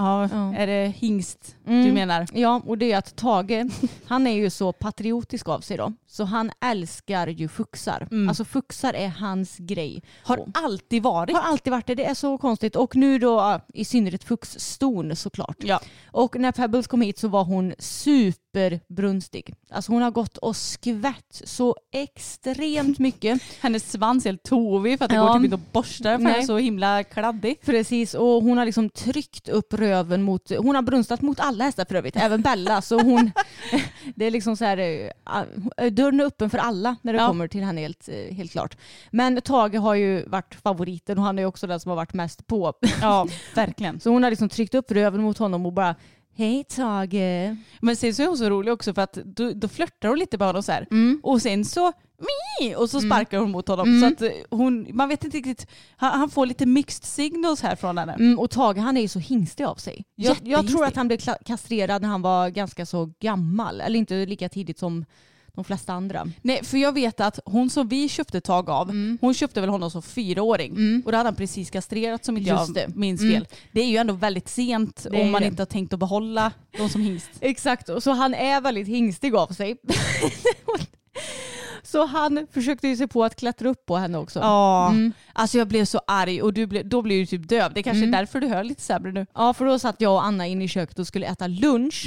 Ja, Ja. är det hingst du Mm. menar? Ja, och det är att Tage, han är ju så patriotisk av sig då. Så han älskar ju fuxar. Mm. Alltså fuxar är hans grej. Har Och- alltid varit. har alltid varit det. Det är så konstigt. Och nu då i synnerhet fuxston såklart. Ja. Och när Pebbles kom hit så var hon superbrunstig. Alltså hon har gått och skvätt så extremt mycket. Hennes svans är helt tovig för att det Ja. går typ inte att borsta för den är så himla kladdig. Precis, och hon har liksom tryckt upp röven mot, hon har brunstat mot alla hästar för övrigt, även Bella. Så hon, det är liksom så här, eh, dörren är öppen för alla när det Ja. kommer till henne helt, eh, helt klart. Men Tage har ju varit favoriten och han är också den som har varit mest på. Ja, verkligen. Så hon har liksom tryckt upp röven mot honom och bara Hej Tage. Men sen så är hon så rolig också för att då, då flörtar hon lite med honom så här. Mm. Och sen så! Och så sparkar hon mot honom. Så att eh, hon, man vet inte riktigt, han, han får lite mixed signals här från henne. Mm, och Tage han är ju så hingstig av sig. Jag, jag tror att han blev kastrerad när han var ganska så gammal. Eller inte lika tidigt som de flesta andra. Nej, för jag vet att hon som vi köpte tag av, Mm. hon köpte väl honom som fyraåring. Och då hade han precis kastrerat som inte Just jag det. minns Mm. fel. Det är ju ändå väldigt sent om man det. inte har tänkt att behålla de som hingst. Exakt, och så han är väldigt hingstig av sig. så han försökte ju sig på att klättra upp på henne också. Ja, Mm. alltså jag blev så arg och du blev, då blev du typ döv. Det kanske är därför du hör lite sämre nu. Ja, för då satt jag och Anna inne i köket och skulle äta lunch.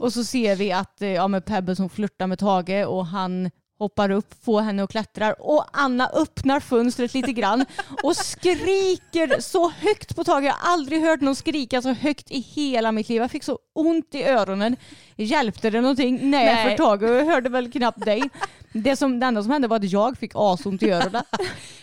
Och så ser vi att eh, ja, med Pebble som flörtar med Tage och han hoppar upp på henne och klättrar. Och Anna öppnar fönstret lite grann och skriker så högt på Tage. Jag har aldrig hört någon skrika så högt i hela mitt liv. Jag fick så ont i öronen. Hjälpte det någonting? Nej, Nej. för Tage jag hörde väl knappt dig. Det, som, det enda som hände var att jag fick asont i öronen.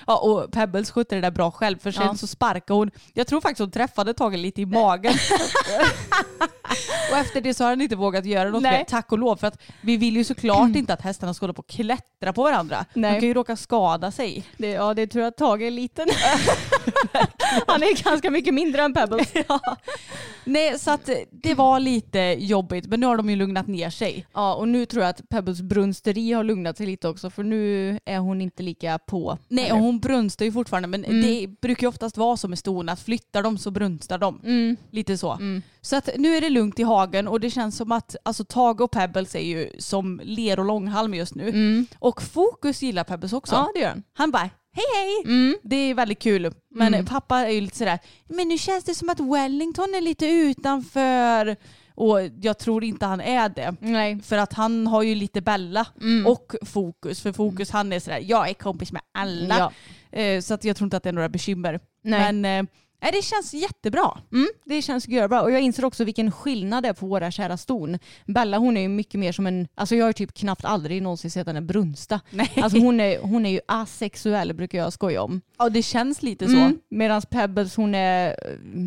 Ja, och Pebbles skötte det där bra själv för sen Ja. så sparkade hon, jag tror faktiskt hon träffade Tage lite i magen. och efter det så har han inte vågat göra något Nej. mer, tack och lov. För att vi vill ju såklart inte att hästarna ska hålla på och klättra på varandra. Nej. De kan ju råka skada sig. Det, ja, det tror jag att Tage är liten. Han är ganska mycket mindre än Pebbles. Nej, så att det var lite jobbigt men nu har de ju lugnat ner sig. Ja, och nu tror jag att Pebbles brunsteri har lugnat sig lite också för nu är hon inte lika på. Nej, och hon brunstar ju fortfarande men Mm. det brukar ju oftast vara så med ston att flyttar de så brunstar de. Mm. Lite så. Mm. Så att nu är det lugnt i hagen och det känns som att alltså, Tage och Pebbles är ju som ler och långhalm just nu. Mm. Och Fokus gillar Pebbles också. Ja, det gör han. Han bara hej hej. Mm. Det är väldigt kul. Men Mm. pappa är ju lite sådär, men nu känns det som att Wellington är lite utanför. Och jag tror inte han är det. Nej. För att han har ju lite Bella Mm. och Fokus. För Fokus han är sådär, jag är kompis med alla. Ja. Eh, så att jag tror inte att det är några bekymmer. Nej. Men eh, nej, det känns jättebra. Mm, det känns görbra och jag inser också vilken skillnad det är på våra kära ston. Bella hon är ju mycket mer som en, alltså jag har typ knappt aldrig någonsin sett henne brunsta. Nej. Alltså hon är, hon är ju asexuell brukar jag skoja om. Ja det känns lite så. Mm. Medan Pebbles hon är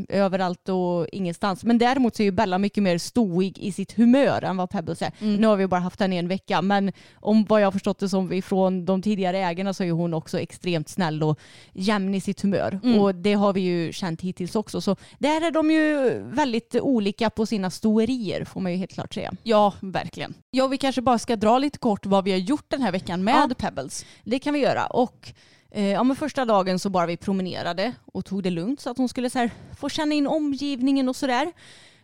eh, överallt och ingenstans. Men däremot så är ju Bella mycket mer stoig i sitt humör än vad Pebbles är. Mm. Nu har vi bara haft henne i en vecka men om vad jag har förstått det som ifrån de tidigare ägarna så är hon också extremt snäll och jämn i sitt humör. Mm. Och det har vi ju känt hittills också. Så där är de ju väldigt olika på sina stoerier får man ju helt klart säga. Ja, verkligen. Ja, vi kanske bara ska dra lite kort vad vi har gjort den här veckan med Ja. Pebbles. Det kan vi göra. Och eh, ja, men första dagen så bara vi promenerade och tog det lugnt så att hon skulle så få känna in omgivningen och sådär.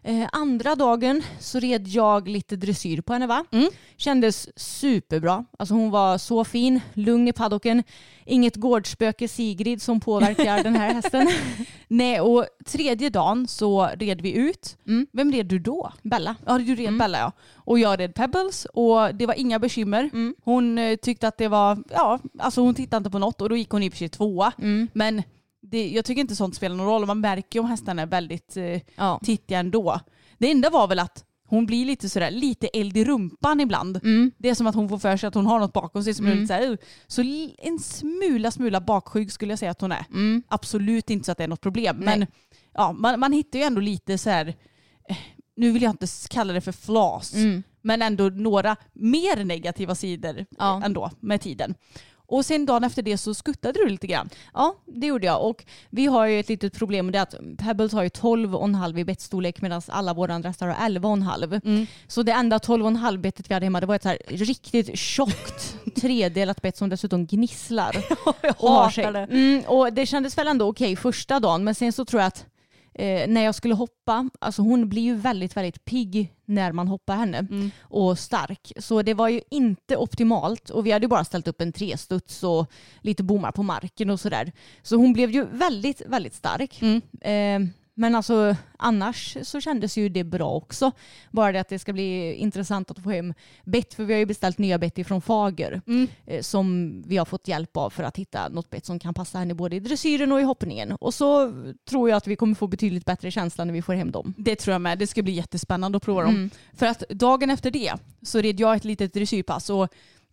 Eh, andra dagen så red jag lite dressyr på henne va? Mm. Kändes superbra. Alltså hon var så fin, lugn i paddocken. Inget gårdsspöke Sigrid som påverkar den här hästen. Nej, och tredje dagen så red vi ut. Mm. Vem red du då? Bella. Ja, du red Bella ja. Och jag red Pebbles och det var inga bekymmer. Mm. Hon eh, tyckte att det var, ja, alltså hon tittade inte på något och då gick hon i och för sig tvåa. Mm. Men det, jag tycker inte sånt spelar någon roll. Man märker ju om hästarna är väldigt eh, Ja. tittiga ändå. Det enda var väl att hon blir lite sådär, lite eld i rumpan ibland. Mm. Det är som att hon får för sig att hon har något bakom sig som är Mm. lite såhär, så en smula, smula bakskygg skulle jag säga att hon är. Mm. Absolut inte så att det är något problem. Nej. Men ja, man, man hittar ju ändå lite så här. eh, nu vill jag inte kalla det för flas, Mm. men ändå några mer negativa sidor Ja. ändå med tiden. Och sen dagen efter det så skuttade du lite grann. Ja, det gjorde jag. Och vi har ju ett litet problem och det är att Pebbles har ju 12,5 i bettstorlek medan alla våra andra hästar har 11,5. Så det enda 12,5 bettet vi hade hemma det var ett så här riktigt tjockt tredelat bett som dessutom gnisslar. och har sig. hatar det. Mm, och det kändes väl ändå okej första dagen men sen så tror jag att eh, när jag skulle hoppa, alltså hon blir ju väldigt, väldigt pigg när man hoppar henne Mm. och stark. Så det var ju inte optimalt och vi hade ju bara ställt upp en trestuds och lite bommar på marken och sådär. Så hon blev ju väldigt, väldigt stark. Mm. Eh, men alltså annars så kändes ju det bra också. Bara det att det ska bli intressant att få hem bett för vi har ju beställt nya bett ifrån Fager Mm. eh, som vi har fått hjälp av för att hitta något bett som kan passa henne både i dressyren och i hoppningen. Och så tror jag att vi kommer få betydligt bättre känsla när vi får hem dem. Det tror jag med. Det ska bli jättespännande att prova dem. Mm. För att dagen efter det så red jag ett litet dressyrpass och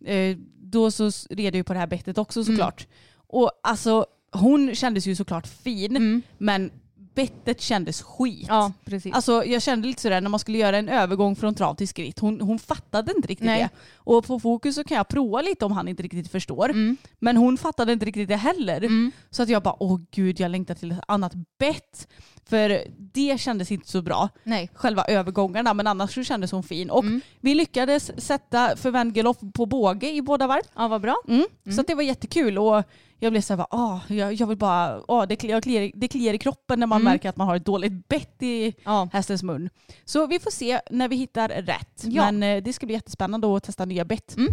eh, då så red jag ju på det här bettet också såklart. Och alltså hon kändes ju såklart fin Mm. men bettet kändes skit. Ja, precis. Alltså jag kände lite sådär när man skulle göra en övergång från trav till skritt. Hon, hon fattade inte riktigt Nej. det. Och på fokus så kan jag prova lite om han inte riktigt förstår. Mm. Men hon fattade inte riktigt det heller. Så att jag bara, åh gud jag längtar till ett annat bett. För det kändes inte så bra. Nej. Själva övergångarna men annars så kändes hon fin. Och Mm. vi lyckades sätta förvänd galopp på båge i båda varv. Ja, vad bra. Mm. Så att det var jättekul och jag blev såhär, ah, jag, jag vill bara, ah, det, kliar, kliar, det kliar i kroppen när man Mm. märker att man har ett dåligt bett i Ja. hästens mun. Så vi får se när vi hittar rätt. Ja. Men eh, det ska bli jättespännande att testa nya bett. Mm.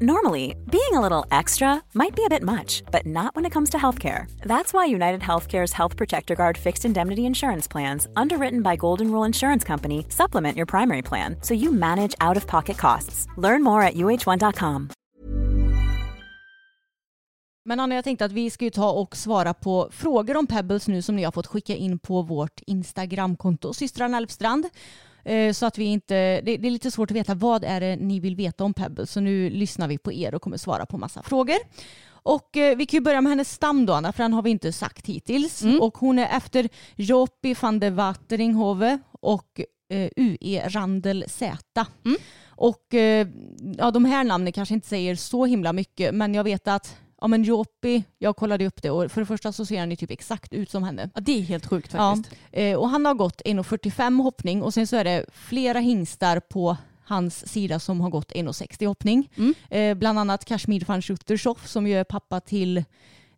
Normally, being a little extra might be a bit much, but not when it comes to healthcare. That's why United Healthcare's Health Protector Guard fixed indemnity insurance plans, underwritten by Golden Rule Insurance Company, supplement your primary plan so you manage out of pocket costs. Learn more at uh1.com. Men Anna, jag tänkte att vi ska ju ta och svara på frågor om Pebbles nu som ni har fått skicka in på vårt Instagramkonto, systrarna Elfstrand. Eh, Så att vi inte, det, det är lite svårt att veta vad är det ni vill veta om Pebbles. Så nu lyssnar vi på er och kommer svara på massa frågor. Och eh, vi kan ju börja med hennes stam då Anna, för den har vi inte sagt hittills. Och hon är efter Jopi van de Wateringhoven och eh, UE Randel Z. Och eh, ja, de här namnen kanske inte säger så himla mycket, men jag vet att ja, men Jopi, jag kollade upp det och för det första så ser han ju typ exakt ut som henne. Ja, det är helt sjukt Ja, faktiskt. eh, och han har gått 1,45 hoppning och sen så är det flera hingstar på hans sida som har gått 1,60 hoppning. Eh, bland annat Kashmir van Schuttershoff som ju är pappa till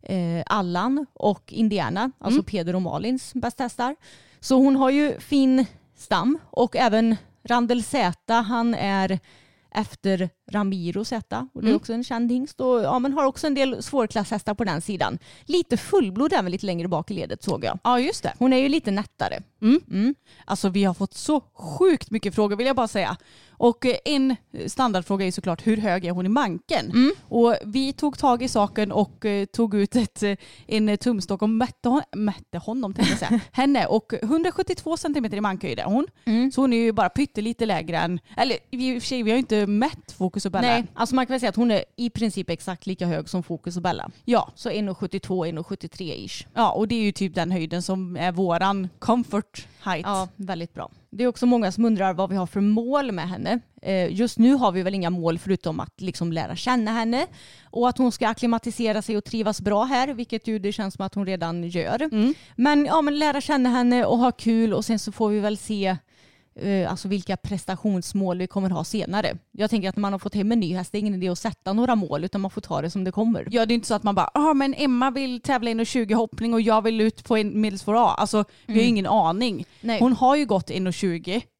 eh, Allan och Indiana, alltså Peder och Malins bästa hästar. Så hon har ju fin stam och även Randel Z, han är efter Ramiro Z och det är också en känd hingst och ja, men har också en del svårklasshästar på den sidan. Lite fullblod även lite längre bak i ledet såg jag. Ja just det. Hon är ju lite nättare. Alltså vi har fått så sjukt mycket frågor vill jag bara säga. Och eh, en standardfråga är såklart hur hög är hon i manken? Och vi tog tag i saken och eh, tog ut ett, eh, en tumstock och mätte, hon, mätte honom tänkte jag säga. henne och 172 centimeter i mankhöjd är hon. Så hon är ju bara pyttelite lägre än, eller i och för sig vi har ju inte mätt Fokus och Bella. Nej, alltså man kan väl säga att hon är i princip exakt lika hög som Fokus och Bella. Ja. Så 1,72, 1,73 ish. ja, och det är ju typ den höjden som är våran comfort height. Ja, väldigt bra. Det är också många som undrar vad vi har för mål med henne. Eh, Just nu har vi väl inga mål förutom att liksom lära känna henne och att hon ska akklimatisera sig och trivas bra här, vilket ju det känns som att hon redan gör. Men, ja, men lära känna henne och ha kul och sen så får vi väl se alltså vilka prestationsmål vi kommer ha senare. Jag tänker att när man har fått hem en ny häst, det är ingen idé att sätta några mål utan man får ta det som det kommer. Ja det är inte så att man bara, ja men Emma vill tävla in 20 hoppning och jag vill ut på en medelsvår A. Alltså vi har ju ingen aning. Nej. Hon har ju gått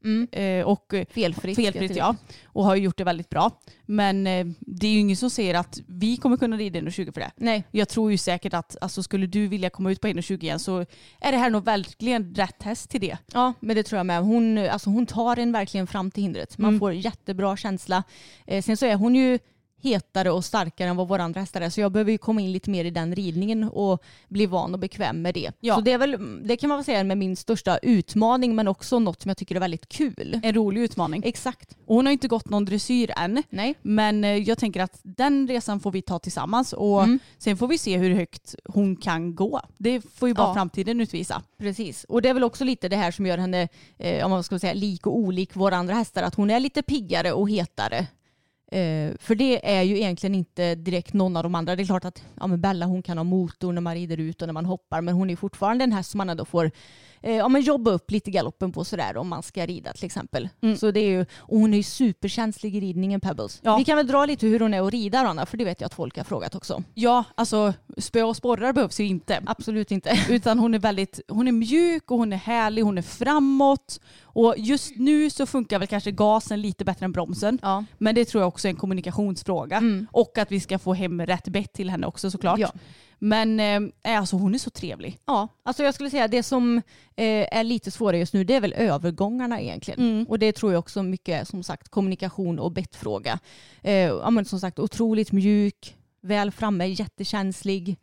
1,20 eh, och eh, Felfritt, felfritt ja. Och har gjort det väldigt bra. Men eh, det är ju ingen som säger att vi kommer kunna rida 1,20 för det. Nej. Jag tror ju säkert att alltså, skulle du vilja komma ut på 1,20 igen så är det här nog verkligen rätt häst till det. Ja, men det tror jag med. Hon, alltså hon tar en verkligen fram till hindret. Man får jättebra känsla. Eh, sen så är hon ju hetare och starkare än vad våra andra hästar är. Så jag behöver ju komma in lite mer i den ridningen och bli van och bekväm med det. Ja. Så det, är väl, det kan man väl säga är med min största utmaning men också något som jag tycker är väldigt kul. En rolig utmaning. Exakt. Och hon har inte gått någon dressyr än. Nej. Men eh, jag tänker att den resan får vi ta tillsammans och Mm. sen får vi se hur högt hon kan gå. Det får ju bara Ja. framtiden utvisa. Precis. Och det är väl också lite det här som gör henne, eh, om man ska säga lik och olik våra andra hästar, att hon är lite piggare och hetare. Eh, för det är ju egentligen inte direkt någon av de andra. Det är klart att ja, men Bella hon kan ha motor när man rider ut och när man hoppar men hon är fortfarande en häst som man ändå får eh, ja, men jobba upp lite galoppen på sådär om man ska rida till exempel. Så det är ju, och hon är ju superkänslig i ridningen Pebbles. Ja. Vi kan väl dra lite hur hon är att rida Anna, för det vet jag att folk har frågat också. Ja, alltså spö och sporrar behövs ju inte. Absolut inte. Utan hon är väldigt, hon är mjuk och hon är härlig, hon är framåt. Och just nu så funkar väl kanske gasen lite bättre än bromsen. Ja. Men det tror jag också är en kommunikationsfråga. Och att vi ska få hem rätt bett till henne också såklart. Ja. Men eh, alltså hon är så trevlig. Ja, alltså jag skulle säga det som eh, är lite svårare just nu det är väl övergångarna egentligen. Och det tror jag också mycket är som sagt kommunikation och bettfråga. Eh, ja, men som sagt otroligt mjuk, väl framme, jättekänslig.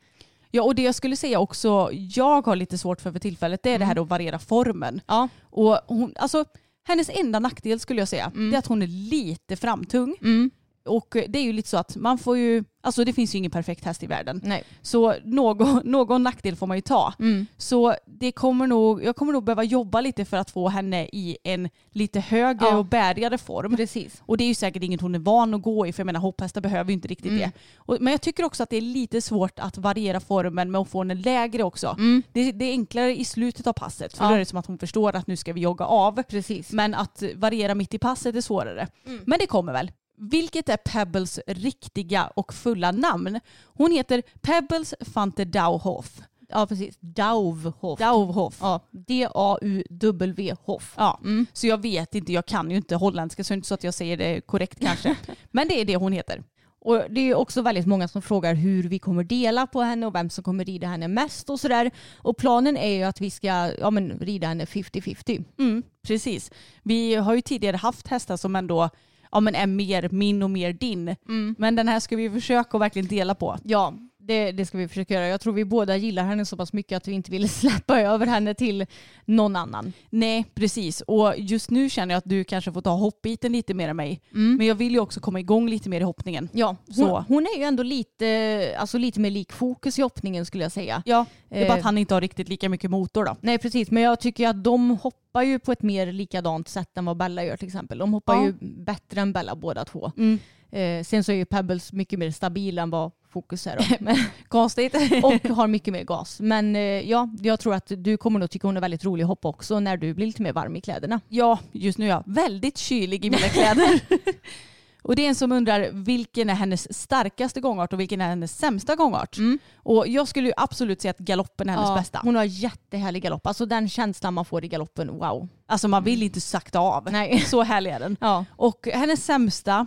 Ja och det jag skulle säga också jag har lite svårt för för tillfället det är det här att variera formen. Ja. Och hon, alltså, hennes enda nackdel skulle jag säga det är att hon är lite framtung. Mm. Och det är ju lite så att man får ju, alltså det finns ju ingen perfekt häst i världen. Nej. Så någon, någon nackdel får man ju ta. Mm. Så det kommer nog, jag kommer nog behöva jobba lite för att få henne i en lite högre Ja. och bärigare form. Precis. Och det är ju säkert inget hon är van att gå i för jag menar hopphästar behöver ju inte riktigt Mm. det. Och, men jag tycker också att det är lite svårt att variera formen med att få den lägre också. Det, det är enklare i slutet av passet för Mm. Ja. då är det som att hon förstår att nu ska vi jogga av. Precis. Men att variera mitt i passet är svårare. Men det kommer väl. Vilket är Pebbles riktiga och fulla namn? Hon heter Pebbles Fante Dauhoff. Ja precis. Dauvhoff. Dauhoff. Ja, D-A-U-W Hoff. Ja, så jag vet inte, jag kan ju inte holländska så det är inte så att jag säger det korrekt kanske. Men det är det hon heter. Och det är också väldigt många som frågar hur vi kommer dela på henne och vem som kommer rida henne mest och sådär. Och planen är ju att vi ska ja, men, rida henne 50-50. Mm, precis. Vi har ju tidigare haft hästar som ändå ja, men är mer min och mer din. Men den här ska vi försöka att verkligen dela på. Ja, det, det ska vi försöka göra. Jag tror vi båda gillar henne så pass mycket att vi inte vill släppa över henne till någon annan. Nej, precis. Och just nu känner jag att du kanske får ta hoppbiten lite mer än mig. Men jag vill ju också komma igång lite mer i hoppningen. Ja, hon, Så. hon är ju ändå lite, alltså lite mer lik fokus i hoppningen skulle jag säga. Ja, det är bara Eh. att han inte har riktigt lika mycket motor då. Nej precis, men jag tycker att de hoppar ju på ett mer likadant sätt än vad Bella gör till exempel. De hoppar Ja. ju bättre än Bella båda två. Mm. Eh, sen så är ju Pebbles mycket mer stabil än vad Fokus är. Då. Men, Konstigt. och har mycket mer gas. Men eh, ja, jag tror att du kommer nog tycka hon är väldigt rolig att hoppa också när du blir lite mer varm i kläderna. Ja, just nu är jag väldigt kylig i mina kläder. Och det är en som undrar vilken är hennes starkaste gångart och vilken är hennes sämsta gångart. Och jag skulle ju absolut säga att galoppen är hennes Ja, bästa. Hon har jättehärlig galopp. Alltså den känslan man får i galoppen, wow. Alltså man vill inte sakta av. Nej. Så härlig är den. Ja, Och hennes sämsta,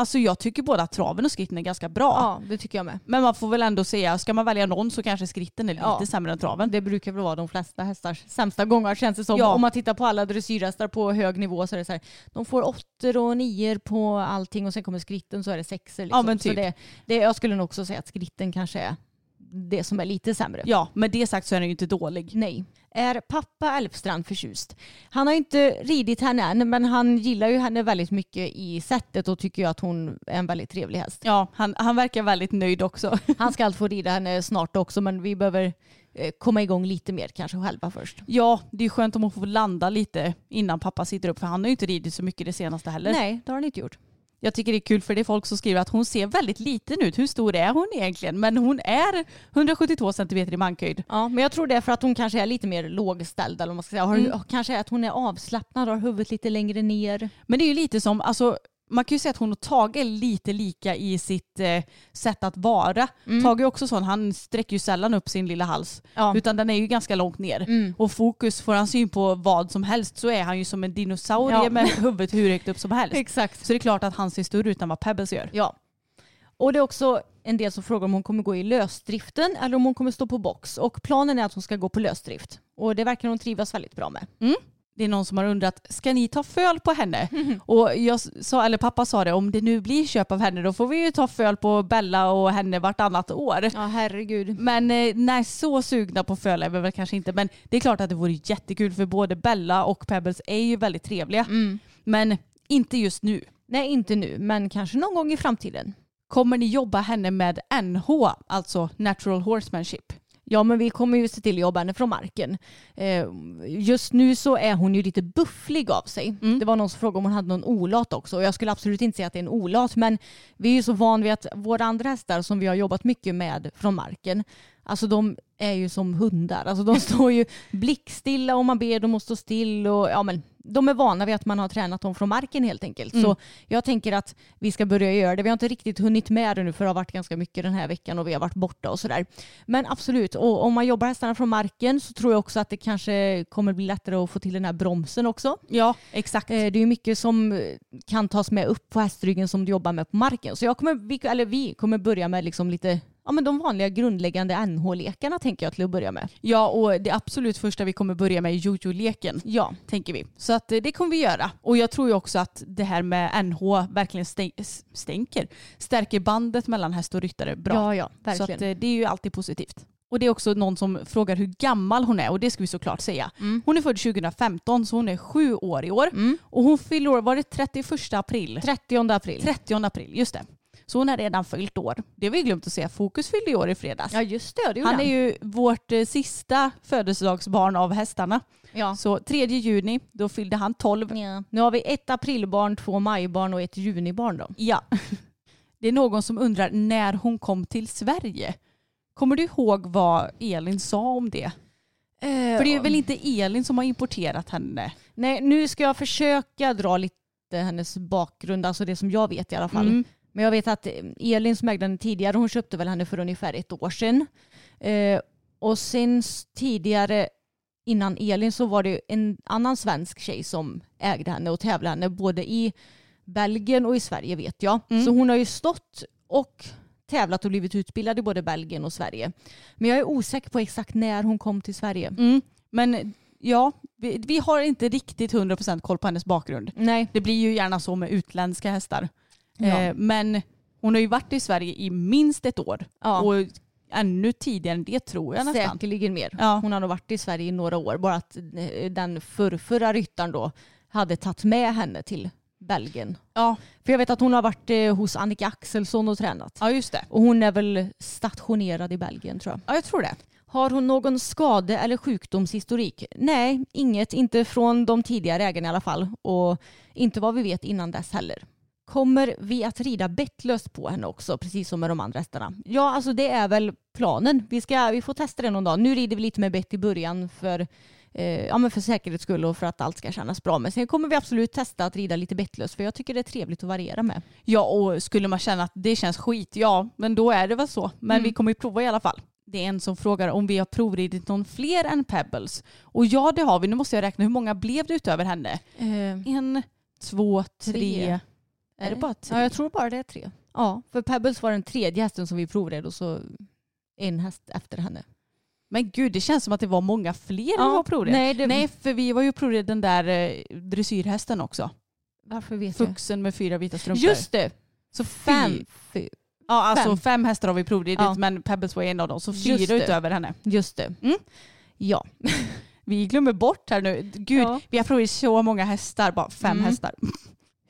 alltså jag tycker båda traven och skritten är ganska bra. ja det tycker jag med. Men man får väl ändå säga, ska man välja någon så kanske skritten är lite Ja. sämre än traven. Det brukar väl vara de flesta hästars sämsta gångar känns det som. Ja. Om man tittar på alla dressyrhästar på hög nivå så är det så här, de får åttor och nior på allting och sen kommer skritten så är det sexor. Liksom. Ja, men typ. så det, det, jag skulle nog också säga att skritten kanske är det som är lite sämre. Ja, med det sagt så är den ju inte dålig. Nej. Är pappa Elfstrand förtjust? Han har inte ridit henne än men han gillar ju henne väldigt mycket i sättet och tycker ju att hon är en väldigt trevlig häst. Ja, han, han verkar väldigt nöjd också. Han ska allt få rida henne snart också men vi behöver eh, komma igång lite mer kanske själva först. Ja, det är skönt om hon får landa lite innan pappa sitter upp för han har ju inte ridit så mycket det senaste heller. Nej, det har han inte gjort. Jag tycker det är kul för det är folk som skriver att hon ser väldigt liten ut. Hur stor är hon egentligen? Men hon är 172 centimeter i mankhöjd. Ja, men jag tror det är för att hon kanske är lite mer lågställd eller man ska säga. Har, Kanske är att hon är avslappnad och har huvudet lite längre ner. Men det är ju lite som, alltså, man kan ju säga att hon och Tage är lite lika i sitt eh, sätt att vara. Tage är också sån, han sträcker ju sällan upp sin lilla hals. Ja. Utan den är ju ganska långt ner. Mm. Och fokus, får han syn på vad som helst så är han ju som en dinosaurie Ja. med huvudet hur högt upp som helst. Exakt. Så det är klart att han ser större ut än vad Pebbles gör. Ja. Och det är också en del som frågar om hon kommer gå i lösdriften eller om hon kommer stå på box. Och planen är att hon ska gå på lösdrift. Och det verkar hon trivas väldigt bra med. Det är någon som har undrat, ska ni ta föl på henne? Och jag sa, eller pappa sa det, om det nu blir köp av henne då får vi ju ta föl på Bella och henne vartannat år. Ja, herregud. Men eh, nej, så sugna på föl är vi väl kanske inte. Men det är klart att det vore jättekul för både Bella och Pebbles är ju väldigt trevliga. Men inte just nu. Nej, inte nu, men kanske någon gång i framtiden. Kommer ni jobba henne med NH, alltså natural horsemanship? Ja, men vi kommer ju se till att jobba henne från marken. Eh, just nu så är hon ju lite bufflig av sig. Det var någon som frågade om hon hade någon olat också och jag skulle absolut inte säga att det är en olat men vi är ju så van vid att våra andra hästar som vi har jobbat mycket med från marken Alltså de är ju som hundar. Alltså de står ju blickstilla om man ber dem att stå still. Och, ja, men, de är vana vid att man har tränat dem från marken helt enkelt. Mm. Så jag tänker att vi ska börja göra det. Vi har inte riktigt hunnit med det nu för det har varit ganska mycket den här veckan och vi har varit borta och sådär. Men absolut, och om man jobbar hästarna från marken så tror jag också att det kanske kommer bli lättare att få till den här bromsen också. Ja, exakt. Eh, Det är ju mycket som kan tas med upp på hästryggen som du jobbar med på marken. Så jag kommer, vi, eller vi kommer börja med liksom lite ja, men de vanliga grundläggande NH-lekarna tänker jag till att börja med. Ja, och det absolut första vi kommer börja med är jojo-leken. Ja, tänker vi. Så att eh, det kommer vi göra. Och jag tror ju också att det här med NH verkligen stäng- stänker, stärker bandet mellan häst och ryttare bra. ja, ja Så att verkligen. eh, det är ju alltid positivt. Och det är också någon som frågar hur gammal hon är och det ska vi såklart säga. Mm. Hon är född 2015 så hon är sju år i år. Mm. Och hon fyller år, var det 31 april? 30 april. 30 april, just det. Så hon har redan fyllt år. Det har vi glömt att säga. Fokus fyllde i år i fredags. Ja just det, det Han är ju vårt eh, sista födelsedagsbarn av hästarna. Ja. Så 3 juni, då fyllde han 12. Ja. Nu har vi ett aprilbarn, två majbarn och ett junibarn då. Ja. Det är någon som undrar när hon kom till Sverige. Kommer du ihåg vad Elin sa om det? För det är väl inte Elin som har importerat henne? Nej, nu ska jag försöka dra lite hennes bakgrund, alltså det som jag vet i alla fall. Mm. Men jag vet att eh, Elin som ägde henne tidigare, hon köpte väl henne för ungefär ett år sedan. Eh, och sen tidigare innan Elin så var det en annan svensk tjej som ägde henne och tävlade henne både i Belgien och i Sverige vet jag. Mm. Så hon har ju stått och tävlat och blivit utbildad i både Belgien och Sverige. Men jag är osäker på exakt när hon kom till Sverige. Mm. Men ja, vi, vi har inte riktigt 100% koll på hennes bakgrund. Nej. Det blir ju gärna så med utländska hästar. Ja. Eh, men hon har ju varit i Sverige i minst ett år. Ja. Och ännu tidigare än det tror jag nästan. Säkerligen mer. Ja. Hon har nog varit i Sverige i några år. Bara att eh, den förrförra ryttaren då hade tagit med henne till Belgien. Ja. För jag vet att hon har varit eh, hos Annika Axelsson och tränat. ja, just det. Och hon är väl stationerad i Belgien tror jag. Ja, jag tror det. Har hon någon skade eller sjukdomshistorik? Nej, inget. Inte från de tidigare ägarna i alla fall. Och inte vad vi vet innan dess heller. Kommer vi att rida bettlöst på henne också, precis som med de andra hästarna? Ja, alltså det är väl planen. Vi, ska, vi får testa det någon dag. Nu rider vi lite med bett i början för, eh, ja, men för säkerhets skull och för att allt ska kännas bra. Men sen kommer vi absolut testa att rida lite bettlöst för jag tycker det är trevligt att variera med. Ja, och skulle man känna att det känns skit, ja, men då är det väl så. Men Mm. vi kommer ju prova i alla fall. Det är en som frågar om vi har provridit någon fler än Pebbles. Och ja, det har vi. Nu måste jag räkna. Hur många blev det utöver henne? Eh, En, två, tre. Tre. Är det bara tre? Ja, jag tror bara det är tre. Ja, för Pebbles var den tredje hästen som vi provred och så en häst efter henne. Men gud, det känns som att det var många fler än Ja, vi var provred. nej, det- nej, för vi var ju provred den där eh, dressyrhästen också. Varför vet jag? Fuxen med fyra vita strumpor. Just det! så Fem. Fy- Ja, alltså fem. fem, hästar har vi provridit, Ja. men Pebbles var en av dem. Så fyra utöver henne. Just det. Mm. Ja. Vi glömmer bort här nu. Gud, Ja. vi har provat så många hästar, bara fem Mm. hästar.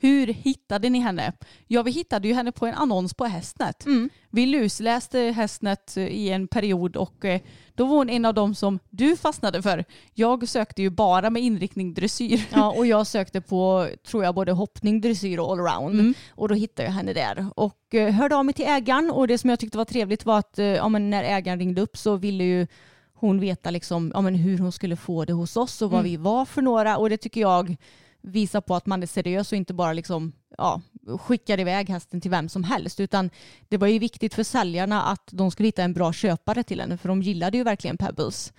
Hur hittade ni henne? Ja, vi hittade ju henne på en annons på Hästnet. Mm. Vi lusläste Hästnet eh, i en period och eh, då var hon en av dem som du fastnade för. Jag sökte ju bara med inriktning dressyr. ja, och jag sökte på, tror jag, både hoppning, dressyr och allround. Mm. Och då hittade jag henne där. Och eh, hörde av mig till ägaren och det som jag tyckte var trevligt var att ja, när ägaren ringde upp så ville ju hon veta liksom, ja, men hur hon skulle få det hos oss och vad Mm. vi var för några. Och det tycker jag visar på att man är seriös och inte bara liksom, ja, skickar iväg hästen till vem som helst. Utan det var ju viktigt för säljarna att de skulle hitta en bra köpare till henne för de gillade ju verkligen Pebbles.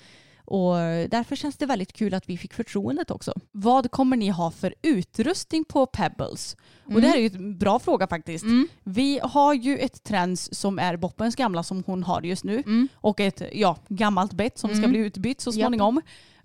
Och därför känns det väldigt kul att vi fick förtroendet också. Vad kommer ni ha för utrustning på Pebbles? Och det här är ju en bra fråga faktiskt. Vi har ju ett Trends som är Boppens gamla som hon har just nu. Och ett ja, gammalt bett som ska bli utbytt så småningom.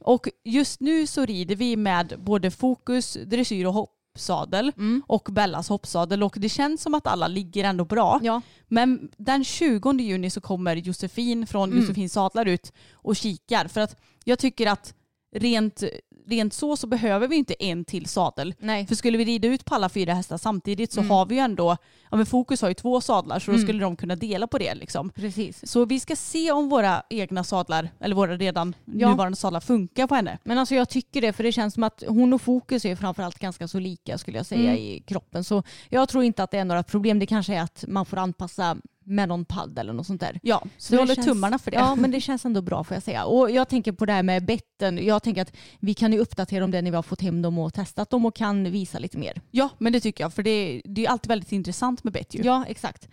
Och just nu så rider vi med både fokus, dressyr och hoppsadel och Bellas hoppsadel och det känns som att alla ligger ändå bra. Ja. Men den 20 juni så kommer Josefin från Mm. Josefin Sadlar ut och kikar för att jag tycker att rent, rent så så behöver vi inte en till sadel. Nej. För skulle vi rida ut på alla fyra hästar samtidigt så har vi ju ändå, ja men Fokus har ju två sadlar så då skulle de kunna dela på det liksom. Precis. Så vi ska se om våra egna sadlar, eller våra redan Ja. nuvarande sadlar funkar på henne. Men alltså jag tycker det, för det känns som att hon och Fokus är framförallt ganska så lika skulle jag säga Mm. i kroppen. Så jag tror inte att det är några problem. Det kanske är att man får anpassa med någon padd eller något sånt där. Ja, så, det håller känns- tummarna för det. Ja, men det känns ändå bra får jag säga. Och jag tänker på det här med betten. Jag tänker att vi kan ju uppdatera om det när vi har fått hem dem och testat dem och kan visa lite mer. Ja, men det tycker jag. För det, det är alltid väldigt intressant med bett ju. Ja, exakt.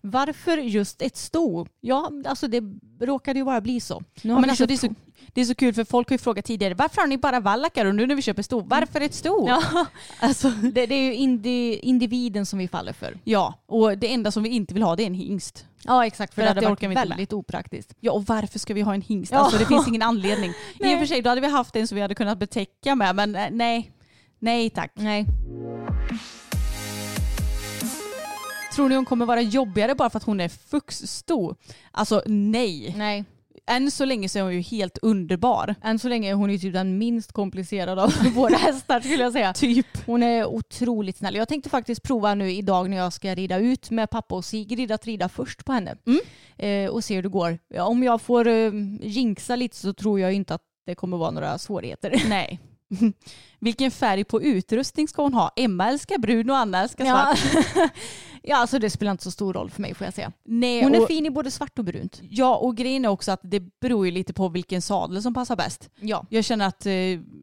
Varför just ett sto? Ja, alltså det råkade ju bara bli så. Nu Ja, har men vi alltså, det, är så, det är så kul för folk har ju frågat tidigare varför har ni bara vallackar och nu när vi köper sto, varför ett sto? Ja, Alltså, det, det är ju indi, individen som vi faller för. ja, och det enda som vi inte vill ha det är en hingst. Ja, exakt. För, För det att hade det orkar vi inte med. väldigt opraktiskt. Ja, och varför ska vi ha en hingst? Ja. Alltså det finns ingen anledning. I och för sig, då hade vi haft en som vi hade kunnat betäcka med, men eh, nej. Nej tack. Nej. Tror ni hon kommer vara jobbigare bara för att hon är fuxstor? Alltså nej. Nej. Än så länge så är hon ju helt underbar. Än så länge är hon ju typ den minst komplicerade av våra hästar skulle jag säga. Typ. Hon är otroligt snäll. Jag tänkte faktiskt prova nu idag när jag ska rida ut med pappa och Sigrid att rida först på henne. Mm. Eh, och se hur det går. Om jag får eh, jinxa lite så tror jag inte att det kommer vara några svårigheter. Nej. Vilken färg på utrustning ska hon ha? Emma älskar brun och Anna älskar svart. ja, alltså det spelar inte så stor roll för mig får jag säga. Nej, Hon är och, fin i både svart och brunt. Ja, och grejen är också att det beror ju lite på vilken sadel som passar bäst. Ja. Jag känner att eh,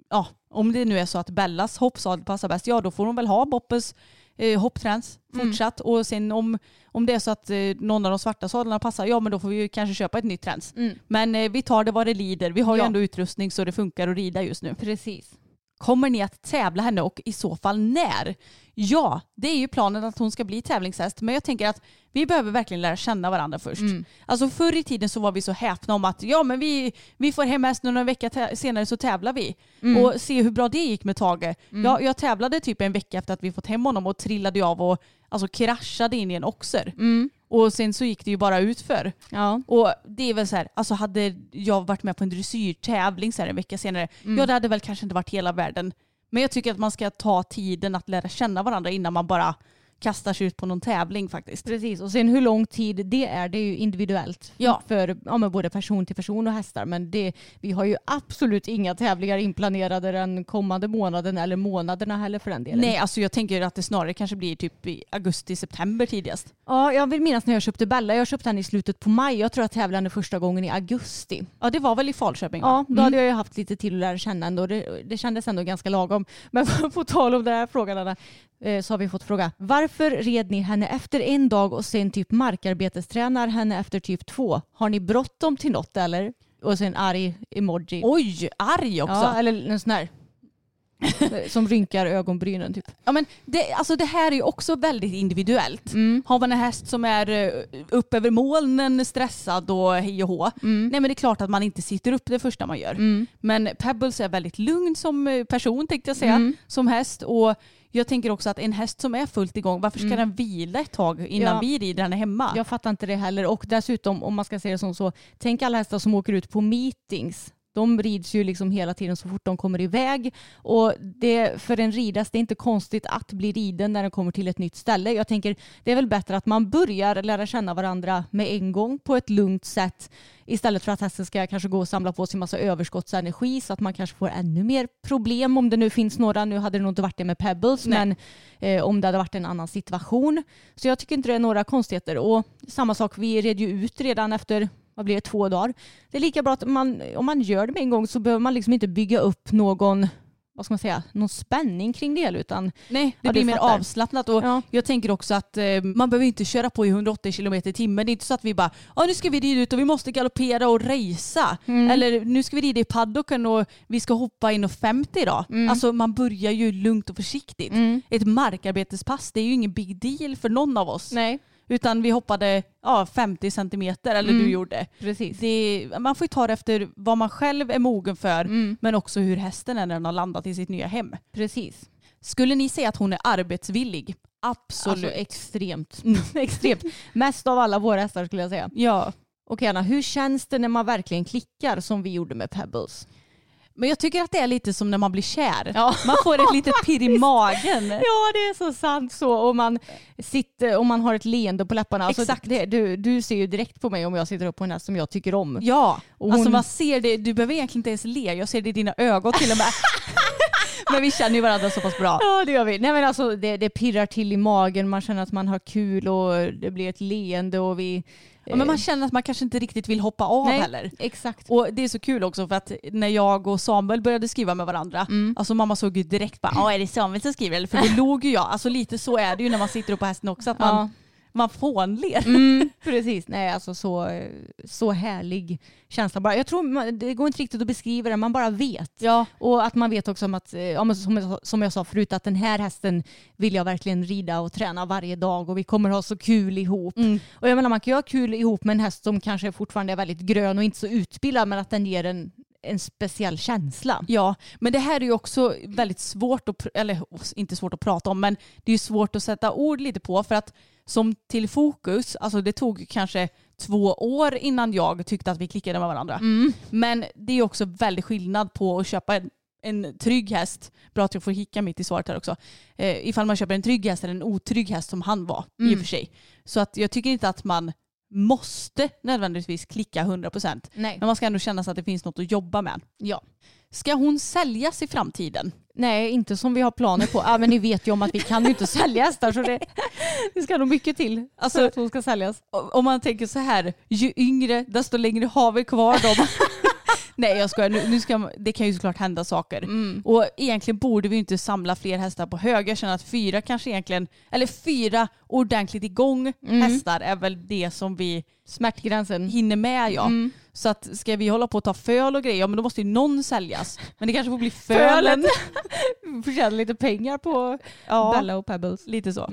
ja, om det nu är så att Bellas hoppsadel passar bäst, ja då får hon väl ha Boppes eh, hoppträns fortsatt. Och sen om, om det är så att eh, någon av de svarta sadlarna passar, ja men då får vi ju kanske köpa ett nytt träns. Mm. Men eh, vi tar det vad det lider. Vi har ju Ja. ändå utrustning så det funkar att rida just nu. Precis. Kommer ni att tävla henne och i så fall när? Ja, det är ju planen att hon ska bli tävlingshäst men jag tänker att vi behöver verkligen lära känna varandra först. Mm. Alltså förr i tiden så var vi så häpna om att ja men vi, vi får hem hästen och några vecka senare så tävlar vi. Mm. Och se hur bra det gick med Tage. Ja, jag tävlade typ en vecka efter att vi fått hem honom och trillade av och alltså kraschade in i en oxer. Mm. Och sen så gick det ju bara utför. Ja. Och det är väl så här, alltså hade jag varit med på en dressyrtävling så här en vecka senare, ja det hade väl kanske inte varit hela världen. Men jag tycker att man ska ta tiden att lära känna varandra innan man bara kastar sig ut på någon tävling faktiskt. Precis, och sen hur lång tid det är, det är ju individuellt Ja. för ja, men både person till person och hästar. Men det, vi har ju absolut inga tävlingar inplanerade den kommande månaden eller månaderna heller för den delen. Nej, alltså jag tänker att det snarare kanske blir typ i augusti-september tidigast. Ja, jag vill minnas när jag köpte Bella, jag köpte den i slutet på maj. Jag tror jag tävlade första gången i augusti. Ja, det var väl i Falköping? va? Ja, då hade jag ju haft lite till att lära känna ändå. Det, det kändes ändå ganska lagom. Men på tal om den här frågan Anna, så har vi fått fråga. Varför red ni henne efter en dag och sen typ markarbetestränar henne efter typ två? Har ni bråttom till något eller? Och sen arg emoji. Oj, arg också. ja, eller en sån här som rynkar ögonbrynen typ. Ja, men det, alltså det här är ju också väldigt individuellt. Mm. Har man en häst som är eh, upp över molnen, stressad och hej och hå. Mm. Nej men det är klart att man inte sitter upp det första man gör. Men Pebbles är väldigt lugn som eh, person tänkte jag säga, Mm. som häst. Och jag tänker också att en häst som är fullt igång, varför ska den vila ett tag innan Mm. Ja. vi rider henne hemma? Jag fattar inte det heller. Och dessutom, om man ska säga det som så, tänk alla hästar som åker ut på meetings. De rids ju liksom hela tiden så fort de kommer iväg. Och det, för en ridas, det är inte konstigt att bli riden när den kommer till ett nytt ställe. Jag tänker, det är väl bättre att man börjar lära känna varandra med en gång på ett lugnt sätt. Istället för att hästen ska kanske gå och samla på sig massa överskottsenergi så att man kanske får ännu mer problem om det nu finns några. Nu hade det nog inte varit det med Pebbles Nej. men eh, om det hade varit en annan situation. Så jag tycker inte det är några konstigheter. Och samma sak, vi red ju ut redan efter vad blir det, två dagar. Det är lika bra att man, om man gör det med en gång så behöver man liksom inte bygga upp någon vad ska man säga, någon spänning kring det hela, utan Nej, det blir mer avslappnat. Och Ja. Jag tänker också att eh, man behöver inte köra på i 180 km i timmen. Det är inte så att vi bara, ja nu ska vi rida ut och vi måste galoppera och racea. Mm. Eller nu ska vi rida i paddocken och vi ska hoppa in och 50 idag. Mm. Alltså man börjar ju lugnt och försiktigt. Ett markarbetespass, det är ju ingen big deal för någon av oss. nej, Utan vi hoppade ja, 50 centimeter, eller Mm. du gjorde. precis. Det, man får ju ta det efter vad man själv är mogen för, Mm. men också hur hästen är när den har landat i sitt nya hem. Precis. Skulle ni säga att hon är arbetsvillig? Absolut. Alltså extremt. Extremt. Mest av alla våra hästar skulle jag säga. ja. Okej Anna, hur känns det när man verkligen klickar som vi gjorde med Pebbles? Men jag tycker att det är lite som när man blir kär. Ja. Man får ett litet pirr i magen. Ja det är så sant så. Och man, sitter, och man har ett leende på läpparna. Alltså, Exakt. Det, du, du ser ju direkt på mig om jag sitter upp på en häst som jag tycker om. Ja, Och alltså hon- man ser det, du behöver egentligen inte ens le, jag ser det i dina ögon till och med. Men vi känner ju varandra så pass bra. Ja det gör vi. Nej men alltså det, det pirrar till i magen, man känner att man har kul och det blir ett leende och vi... Ja, men man känner att man kanske inte riktigt vill hoppa av Nej, heller. exakt. Och det är så kul också för att när jag och Samuel började skriva med varandra, alltså mamma såg ju direkt bara, ja är det Samuel som skriver? För då låg ju jag, alltså lite så är det ju när man sitter upp på hästen också, att man, Ja. Man fånler. Mm, precis, nej alltså så, så härlig känsla bara. Jag tror det går inte riktigt att beskriva det, man bara vet. Ja. Och att man vet också om att, eh, som, jag, sa förut, att den här hästen vill jag verkligen rida och träna varje dag och vi kommer ha så kul ihop. Mm. Och jag menar man kan ju ha kul ihop med en häst som kanske fortfarande är väldigt grön och inte så utbildad men att den ger en, en speciell känsla. Ja, men det här är ju också väldigt svårt, att, eller inte svårt att prata om, men det är ju svårt att sätta ord lite på för att som till fokus, alltså det tog kanske två år innan jag tyckte att vi klickade med varandra. Men det är också väldigt skillnad på att köpa en, en trygg häst, bra att jag får hicka mitt i svaret här också, eh, ifall man köper en trygg häst eller en otrygg häst som han var i och för sig. Så att jag tycker inte att man måste nödvändigtvis klicka 100%. Nej. Men man ska ändå känna sig att det finns något att jobba med. Ja. Ska hon säljas i framtiden? Nej, inte som vi har planer på. Ja, men ni vet ju om att vi kan ju inte sälja hästar så det, det ska nog mycket till Alltså- för att hon ska säljas. Om man tänker så här, ju yngre desto längre har vi kvar dem. Nej jag skojar, nu, nu ska, det kan ju såklart hända saker. Och egentligen borde vi inte samla fler hästar på hög. Jag känner att fyra kanske egentligen, eller fyra ordentligt igång hästar är väl det som vi Smärtgränsen. hinner med ja. Så att ska vi hålla på att ta föl och grejer, ja men då måste ju någon säljas. Men det kanske får bli fölen. Får tjäna lite pengar på Ja. Bella och Pebbles. Lite så.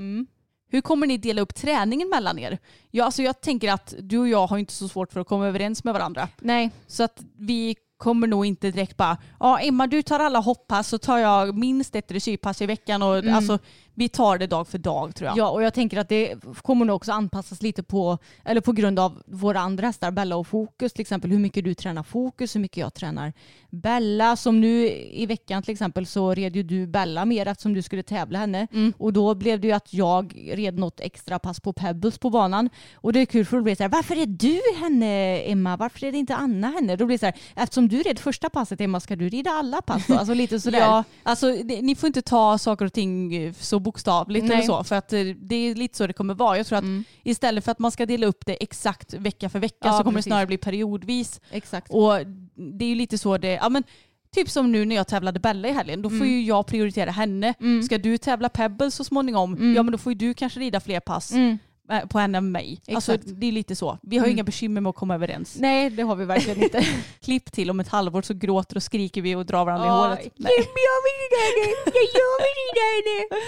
Hur kommer ni dela upp träningen mellan er? Ja, alltså jag tänker att du och jag har inte så svårt för att komma överens med varandra. Nej, Så att vi kommer nog inte direkt bara, ja Emma du tar alla hopppass så tar jag minst ett dressyrpass i veckan och alltså vi tar det dag för dag tror jag. Ja, och jag tänker att det kommer nog också anpassas lite på, eller på grund av våra andra hästar, Bella och Fokus till exempel, hur mycket du tränar Fokus, hur mycket jag tränar Bella. Som nu i veckan till exempel så red ju du Bella mer eftersom du skulle tävla henne. Och då blev det ju att jag red något extra pass på Pebbles på banan. Och det är kul för då blir det så här, varför är du henne Emma? Varför är det inte Anna henne? Då blir det så här, eftersom du red första passet Emma, ska du rida alla pass då? Alltså lite sådär. Ja, alltså det, ni får inte ta saker och ting så bokstavligt Nej. eller så. För att eh, det är lite så det kommer vara. Jag tror att istället för att man ska dela upp det exakt vecka för vecka Ja, så kommer precis. det snarare bli periodvis. Exakt. Och det är ju lite så det, ja men typ som nu när jag tävlade Bella i helgen, då får ju jag prioritera henne. Ska du tävla Pebble så småningom, ja men då får ju du kanske rida fler pass Mm. eh, på henne än mig. Alltså det är lite så. Vi har ju inga bekymmer med att komma överens. Nej, det har vi verkligen inte. Klipp till om ett halvår så gråter och skriker vi och drar varandra Ja, i håret. Kim, jag vill rida henne! Jag vill rida henne!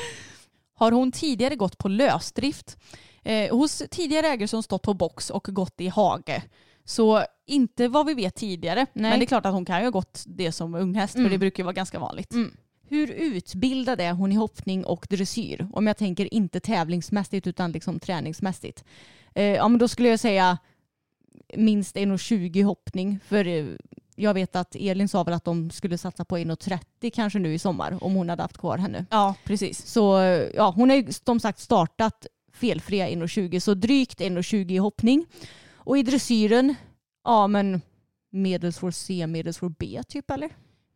Har hon tidigare gått på lösdrift eh, hos tidigare ägare som stått på box och gått i hage. Så inte vad vi vet tidigare. Nej. Men det är klart att hon kan ju ha gått det som unghäst för Mm. det brukar ju vara ganska vanligt. Mm. Hur utbildad är hon i hoppning och dressyr? Om jag tänker inte tävlingsmässigt utan liksom träningsmässigt. Eh, ja, men då skulle jag säga minst 1,20 hoppning. För eh, jag vet att Elin sa väl att de skulle satsa på 1,30 kanske nu i sommar om hon hade haft kvar henne. Ja, precis. Så eh, ja, hon har ju som sagt startat felfria 1,20 så drygt 1,20 i hoppning. Och i dressyren, ja men medelsvår C, medelsvår B typ eller?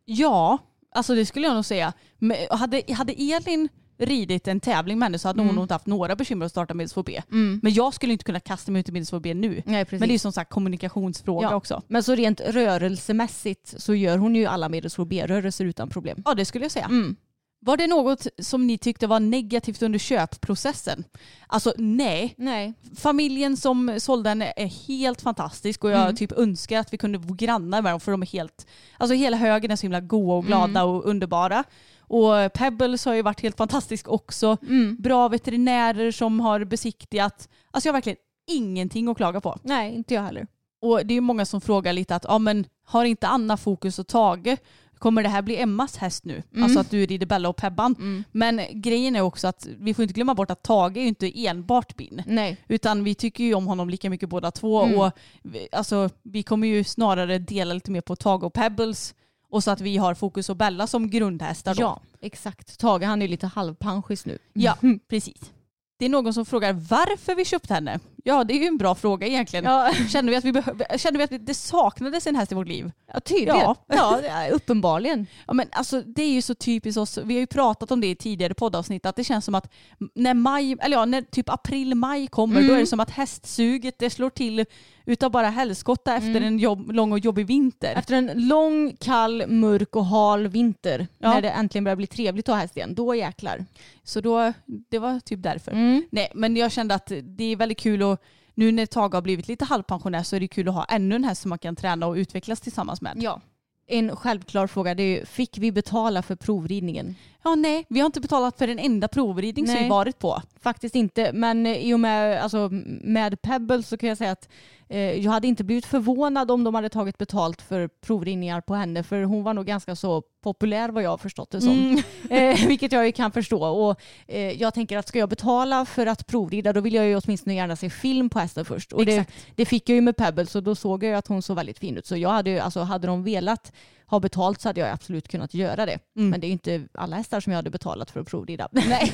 Ja, alltså det skulle jag nog säga. Men hade, hade Elin ridit en tävling med henne så hade hon Mm. nog inte haft några bekymmer att starta medelsvår B. Men jag skulle inte kunna kasta mig ut i medelsvår B nu. Nej. Men det är som sagt kommunikationsfråga Ja. också. Men så rent rörelsemässigt så gör hon ju alla medelsvår B-rörelser utan problem. Ja, det skulle jag säga. Mm. Var det något som ni tyckte var negativt under köpprocessen? Alltså nej. Nej. Familjen som sålde henne är helt fantastisk och jag Mm. typ önskar att vi kunde bo grannar med dem för de är helt, alltså hela högen är så himla goa och glada Mm. och underbara. Och Pebbles har ju varit helt fantastisk också. Mm. Bra veterinärer som har besiktigat. Alltså jag har verkligen ingenting att klaga på. Nej, inte jag heller. Och det är många som frågar lite att ja, men har inte Anna fokus och Tage? Kommer det här bli Emmas häst nu? Mm. Alltså att du rider Bella och Pebban. Men grejen är också att vi får inte glömma bort att Tage är ju inte enbart bin. Nej. Utan vi tycker ju om honom lika mycket båda två. Mm. Och vi, alltså, vi kommer ju snarare dela lite mer på Tage och Pebbles. Och så att vi har Fokus och Bella som grundhästar då. Ja, exakt. Tage han är lite halvpanschis nu. Ja, precis. Det är någon som frågar varför vi köpte henne. Ja, det är ju en bra fråga egentligen. Ja. Känner vi att, vi behö- vi att det saknades en häst i vårt liv? Ja, tydligen. Ja. Ja. uppenbarligen. Ja, men alltså, det är ju så typiskt oss. Vi har ju pratat om det i tidigare poddavsnitt att det känns som att när maj, eller ja, när typ april-maj kommer då är det som att hästsuget det slår till utav bara helskotta efter en jobb, lång och jobbig vinter. Efter en lång, kall, mörk och hal vinter, Ja. när det äntligen börjar bli trevligt att ha häst igen, då jäklar. Så då, det var typ därför. Mm. Nej, men jag kände att det är väldigt kul och nu när Tage har blivit lite halvpensionär så är det kul att ha ännu en häst som man kan träna och utvecklas tillsammans med. Ja. En självklar fråga det är ju, fick vi betala för provridningen? Ja, nej, vi har inte betalat för en enda provridning som Nej. vi varit på. Faktiskt inte, men i och med, alltså, med Pebbles så kan jag säga att eh, jag hade inte blivit förvånad om de hade tagit betalt för provridningar på henne för hon var nog ganska så populär vad jag har förstått det som. Eh, vilket jag ju kan förstå. Och, eh, jag tänker att ska jag betala för att provrida då vill jag ju åtminstone gärna se film på hästen först. Och det, det fick jag ju med Pebbles och då såg jag ju att hon såg väldigt fin ut. Så jag hade ju, alltså hade de velat ha betalt så hade jag absolut kunnat göra det. Mm. Men det är inte alla hästar som jag hade betalat för att provrida. Nej.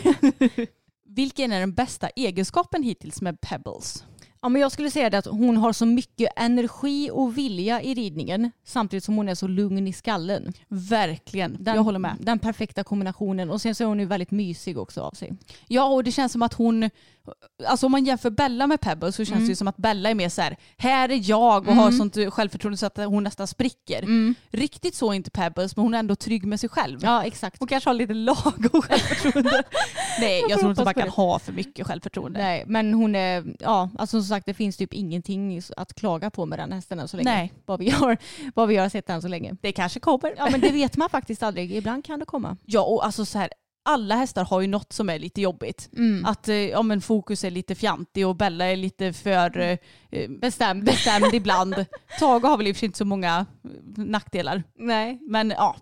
Vilken är den bästa egenskapen hittills med Pebbles? Ja, men jag skulle säga det att hon har så mycket energi och vilja i ridningen samtidigt som hon är så lugn i skallen. Verkligen, Den, jag håller med. Den perfekta kombinationen. Och sen så är hon ju väldigt mysig också av sig. Ja, och det känns som att hon, alltså om man jämför Bella med Pebbles så känns Mm. det ju som att Bella är mer så här, här är jag och har sånt självförtroende så att hon nästan spricker. Riktigt så är inte Pebbles, men hon är ändå trygg med sig själv. Ja, exakt. Hon kanske har lite lagom självförtroende. Nej, jag, får tror inte man kan det. ha för mycket självförtroende. Nej, men hon är, ja, alltså som sagt det finns typ ingenting att klaga på med den hästen än så länge. Nej. Vad vi har, vad vi har sett än så länge. Det kanske kommer. Ja, men det vet man faktiskt aldrig. Ibland kan det komma. Ja, och alltså så här, alla hästar har ju något som är lite jobbigt. Att eh, ja, men Fokus är lite fjantig och Bella är lite för eh, bestämd, bestämd ibland. Tage har väl i och för sig inte så många eh, nackdelar. Nej. Men ja,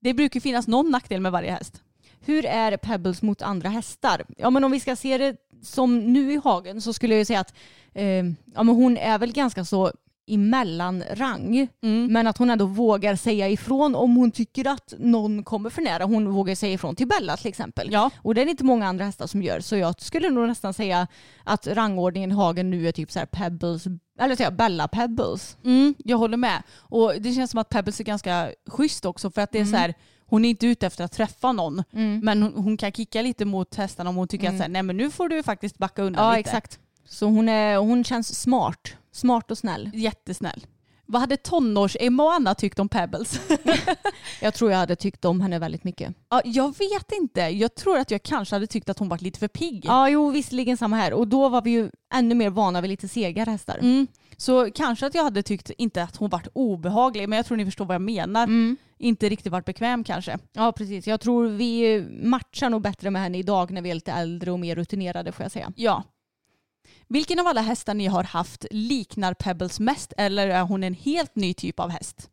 det brukar finnas någon nackdel med varje häst. Hur är Pebbles mot andra hästar? Ja, men om vi ska se det som nu i hagen så skulle jag ju säga att eh, ja, men hon är väl ganska så i mellanrang. Men att hon ändå vågar säga ifrån om hon tycker att någon kommer för nära. Hon vågar säga ifrån till Bella till exempel. Ja. Och det är inte många andra hästar som gör. Så jag skulle nog nästan säga att rangordningen i hagen nu är typ så här Pebbles, eller säga Bella Pebbles. Mm, jag håller med. Och det känns som att Pebbles är ganska schysst också för att det är så här, hon är inte ute efter att träffa någon. Men hon, hon kan kicka lite mot hästarna om hon tycker att så här, nej men nu får du faktiskt backa undan Ja lite. exakt. Så hon, är, hon känns smart. Smart och snäll. Jättesnäll. Vad hade tonårs-Emma och Anna tyckt om Pebbles? Jag tror jag hade tyckt om henne väldigt mycket. ja, jag vet inte. Jag tror att jag kanske hade tyckt att hon var lite för pigg. Ja, jo visserligen samma här. Och då var vi ju ännu mer vana vid lite segare hästar. Mm. Så kanske att jag hade tyckt, inte att hon varit obehaglig, men jag tror ni förstår vad jag menar. Inte riktigt varit bekväm kanske. Ja, precis. Jag tror vi matchar nog bättre med henne idag när vi är lite äldre och mer rutinerade får jag säga. Ja. Vilken av alla hästar ni har haft liknar Pebbles mest eller är hon en helt ny typ av häst?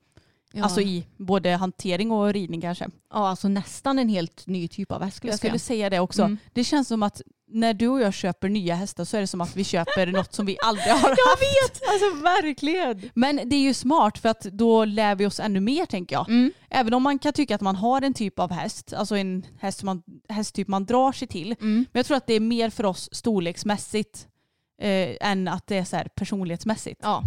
Ja. Alltså i både hantering och ridning kanske. Ja, alltså nästan en helt ny typ av häst skulle Jag jag, skulle säga. det också. Mm. Det känns som att när du och jag köper nya hästar så är det som att vi köper något som vi aldrig har haft. Jag vet! Alltså verkligen. Men det är ju smart för att då lär vi oss ännu mer tänker jag. Mm. Även om man kan tycka att man har en typ av häst, alltså en häst man, hästtyp man drar sig till. Mm. Men jag tror att det är mer för oss storleksmässigt eh, än att det är så här personlighetsmässigt. Ja.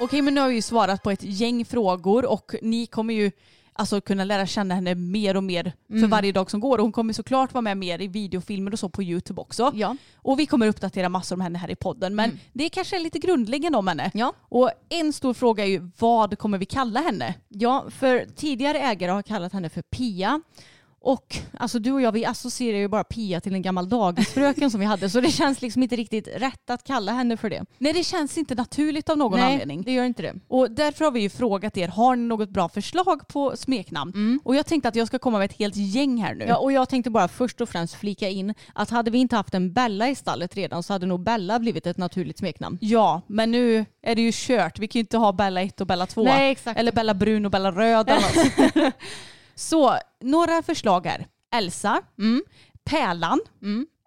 Okej men nu har vi ju svarat på ett gäng frågor och ni kommer ju alltså kunna lära känna henne mer och mer för varje dag som går. Och hon kommer såklart vara med mer i videofilmer och så på YouTube också. Ja. Och vi kommer uppdatera massor om henne här i podden. Men det kanske är lite grundläggande om henne. Ja. Och en stor fråga är ju vad kommer vi kalla henne? Ja, för tidigare ägare har kallat henne för Pia. Och alltså du och jag vi associerar ju bara Pia till en gammal dagisfröken som vi hade så det känns liksom inte riktigt rätt att kalla henne för det. Nej det känns inte naturligt av någon Nej, anledning. det gör inte det. Och därför har vi ju frågat er, har ni något bra förslag på smeknamn? Och jag tänkte att jag ska komma med ett helt gäng här nu. Ja, och jag tänkte bara först och främst flika in att hade vi inte haft en Bella i stallet redan så hade nog Bella blivit ett naturligt smeknamn. Ja, men nu är det ju kört. Vi kan ju inte ha Bella 1 och Bella 2. Nej, exakt. Eller Bella Brun och Bella Röd. Eller. Så några förslag här. Elsa, Mm. Pärlan,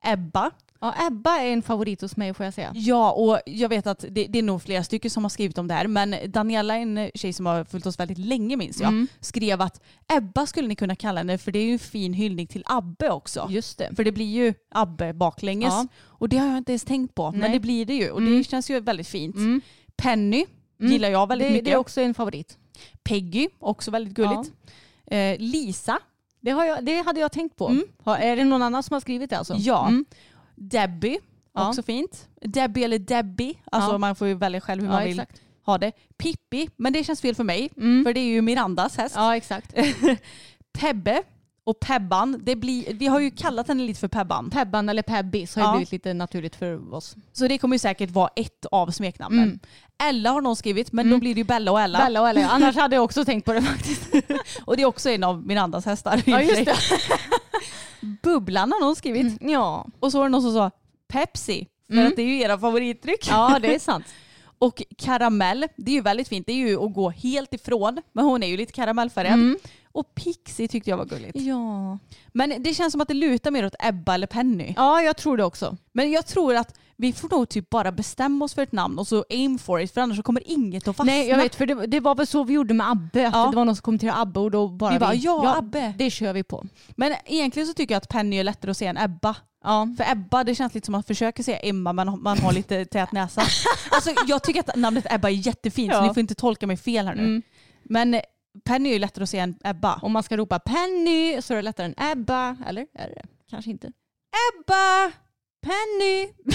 Ebba, Ja, Ebba är en favorit hos mig får jag säga. Ja, och jag vet att det, det är nog flera stycken som har skrivit om det här, men Daniela, en tjej som har följt oss väldigt länge minns jag, Mm. skrev att Ebba skulle ni kunna kalla henne för det är ju en fin hyllning till Abbe också. Just det. För det blir ju Abbe baklänges. Ja. Och det har jag inte ens tänkt på, men Nej. det blir det ju. Och Mm. det känns ju väldigt fint. Mm. Penny Mm. gillar jag väldigt det, mycket. det är också en favorit. Peggy, också väldigt gulligt. Eh, Lisa, Det, jag, det hade jag tänkt på. Mm. Har, är det någon annan som har skrivit det alltså? Ja. Mm. Debbie, Ja. också fint. Debbie eller Debbie, alltså Ja. man får ju välja själv hur man vill exakt. ha det. Pippi, men det känns fel för mig, Mm. för det är ju Mirandas häst. Ja, exakt. Pebbe och Pebban, det blir, vi har ju kallat henne lite för Pebban. Pebban eller Pebbis har ju Ja. blivit lite naturligt för oss. Så det kommer ju säkert vara ett av smeknamnen. Mm. Ella har någon skrivit, men Mm. då blir det ju Bella och Ella. Bella och Ella, annars hade jag också tänkt på det faktiskt. Och det är också en av Mirandas hästar. Ja, just sig. Bubblan har någon skrivit. Ja. Och så var det någon som sa Pepsi, för Mm. att det är ju era favoritdryck. ja, det är sant. Och karamell, det är ju väldigt fint. Det är ju att gå helt ifrån, men hon är ju lite karamellfärgad. Mm. Och Pixie tyckte jag var gulligt. Ja. Men det känns som att det lutar mer åt Ebba eller Penny. ja, jag tror det också. Men jag tror att vi får nog typ bara bestämma oss för ett namn och så aim for it för annars så kommer inget att fastna. Nej, jag vet, för det, det var väl så vi gjorde med Abbe. Att Ja. Det var någon som kommenterade Abbe och då bara Vi bara, ja, Abbe. Det kör vi på. Men egentligen så tycker jag att Penny är lättare att säga än Ebba. Ja. För Ebba, det känns lite som att man försöker säga Emma men man har lite tät näsa. Alltså jag tycker att namnet Ebba är jättefint så Ja. ni får inte tolka mig fel här nu. Mm. Men Penny är ju lättare att säga än Ebba. Om man ska ropa Penny så är det lättare än Ebba. Eller? Är det? Kanske inte. Ebba! Penny!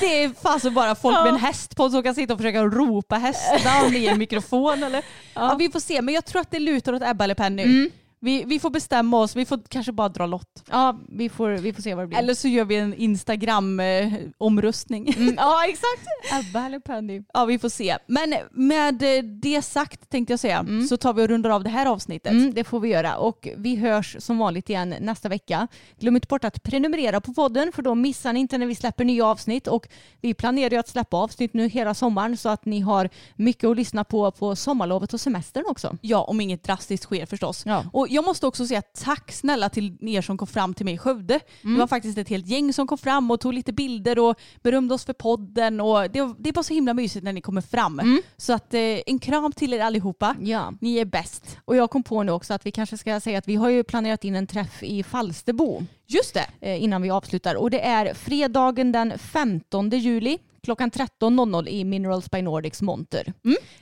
det är fasen bara folk med en häst på som kan sitta och försöka ropa hästnamn i en mikrofon. Eller? Ja. vi får se, men jag tror att det lutar åt Ebba eller Penny. Mm. Vi, vi får bestämma oss, vi får kanske bara dra lott. Ja, vi får, vi får se vad det blir. Eller så gör vi en Instagram-omröstning. Mm, ja, exakt. Ebba eller Penny. Ja, vi får se. Men med det sagt tänkte jag säga så tar vi och rundar av det här avsnittet. Mm, det får vi göra och vi hörs som vanligt igen nästa vecka. Glöm inte bort att prenumerera på podden för då missar ni inte när vi släpper nya avsnitt och vi planerar ju att släppa avsnitt nu hela sommaren så att ni har mycket att lyssna på på sommarlovet och semestern också. Ja, om inget drastiskt sker förstås. Ja. Och jag måste också säga tack snälla till er som kom fram till mig i Skövde. Mm. Det var faktiskt ett helt gäng som kom fram och tog lite bilder och berömde oss för podden. Och det, det är bara så himla mysigt när ni kommer fram. Så att, eh, en kram till er allihopa. Mm. Ja. Ni är bäst. Och jag kom på nu också att vi kanske ska säga att vi har ju planerat in en träff i Falsterbo Just det. eh, innan vi avslutar och det är fredagen den 15 juli klockan 13.00 i Minerals by Nordics monter.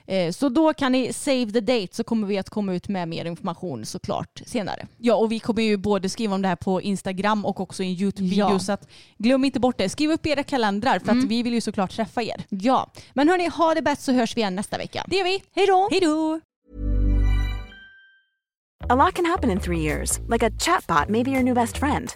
Eh, så då kan ni save the date så kommer vi att komma ut med mer information såklart senare. Ja, och vi kommer ju både skriva om det här på Instagram och också i en YouTube-video. Ja. Så att, glöm inte bort det. Skriv upp era kalendrar för att vi vill ju såklart träffa er. Ja, men hörni, ha det bäst så hörs vi igen nästa vecka. Det gör vi. Hej då! Hej då! A lot can happen in three years, like a chatbot may be your new best friend.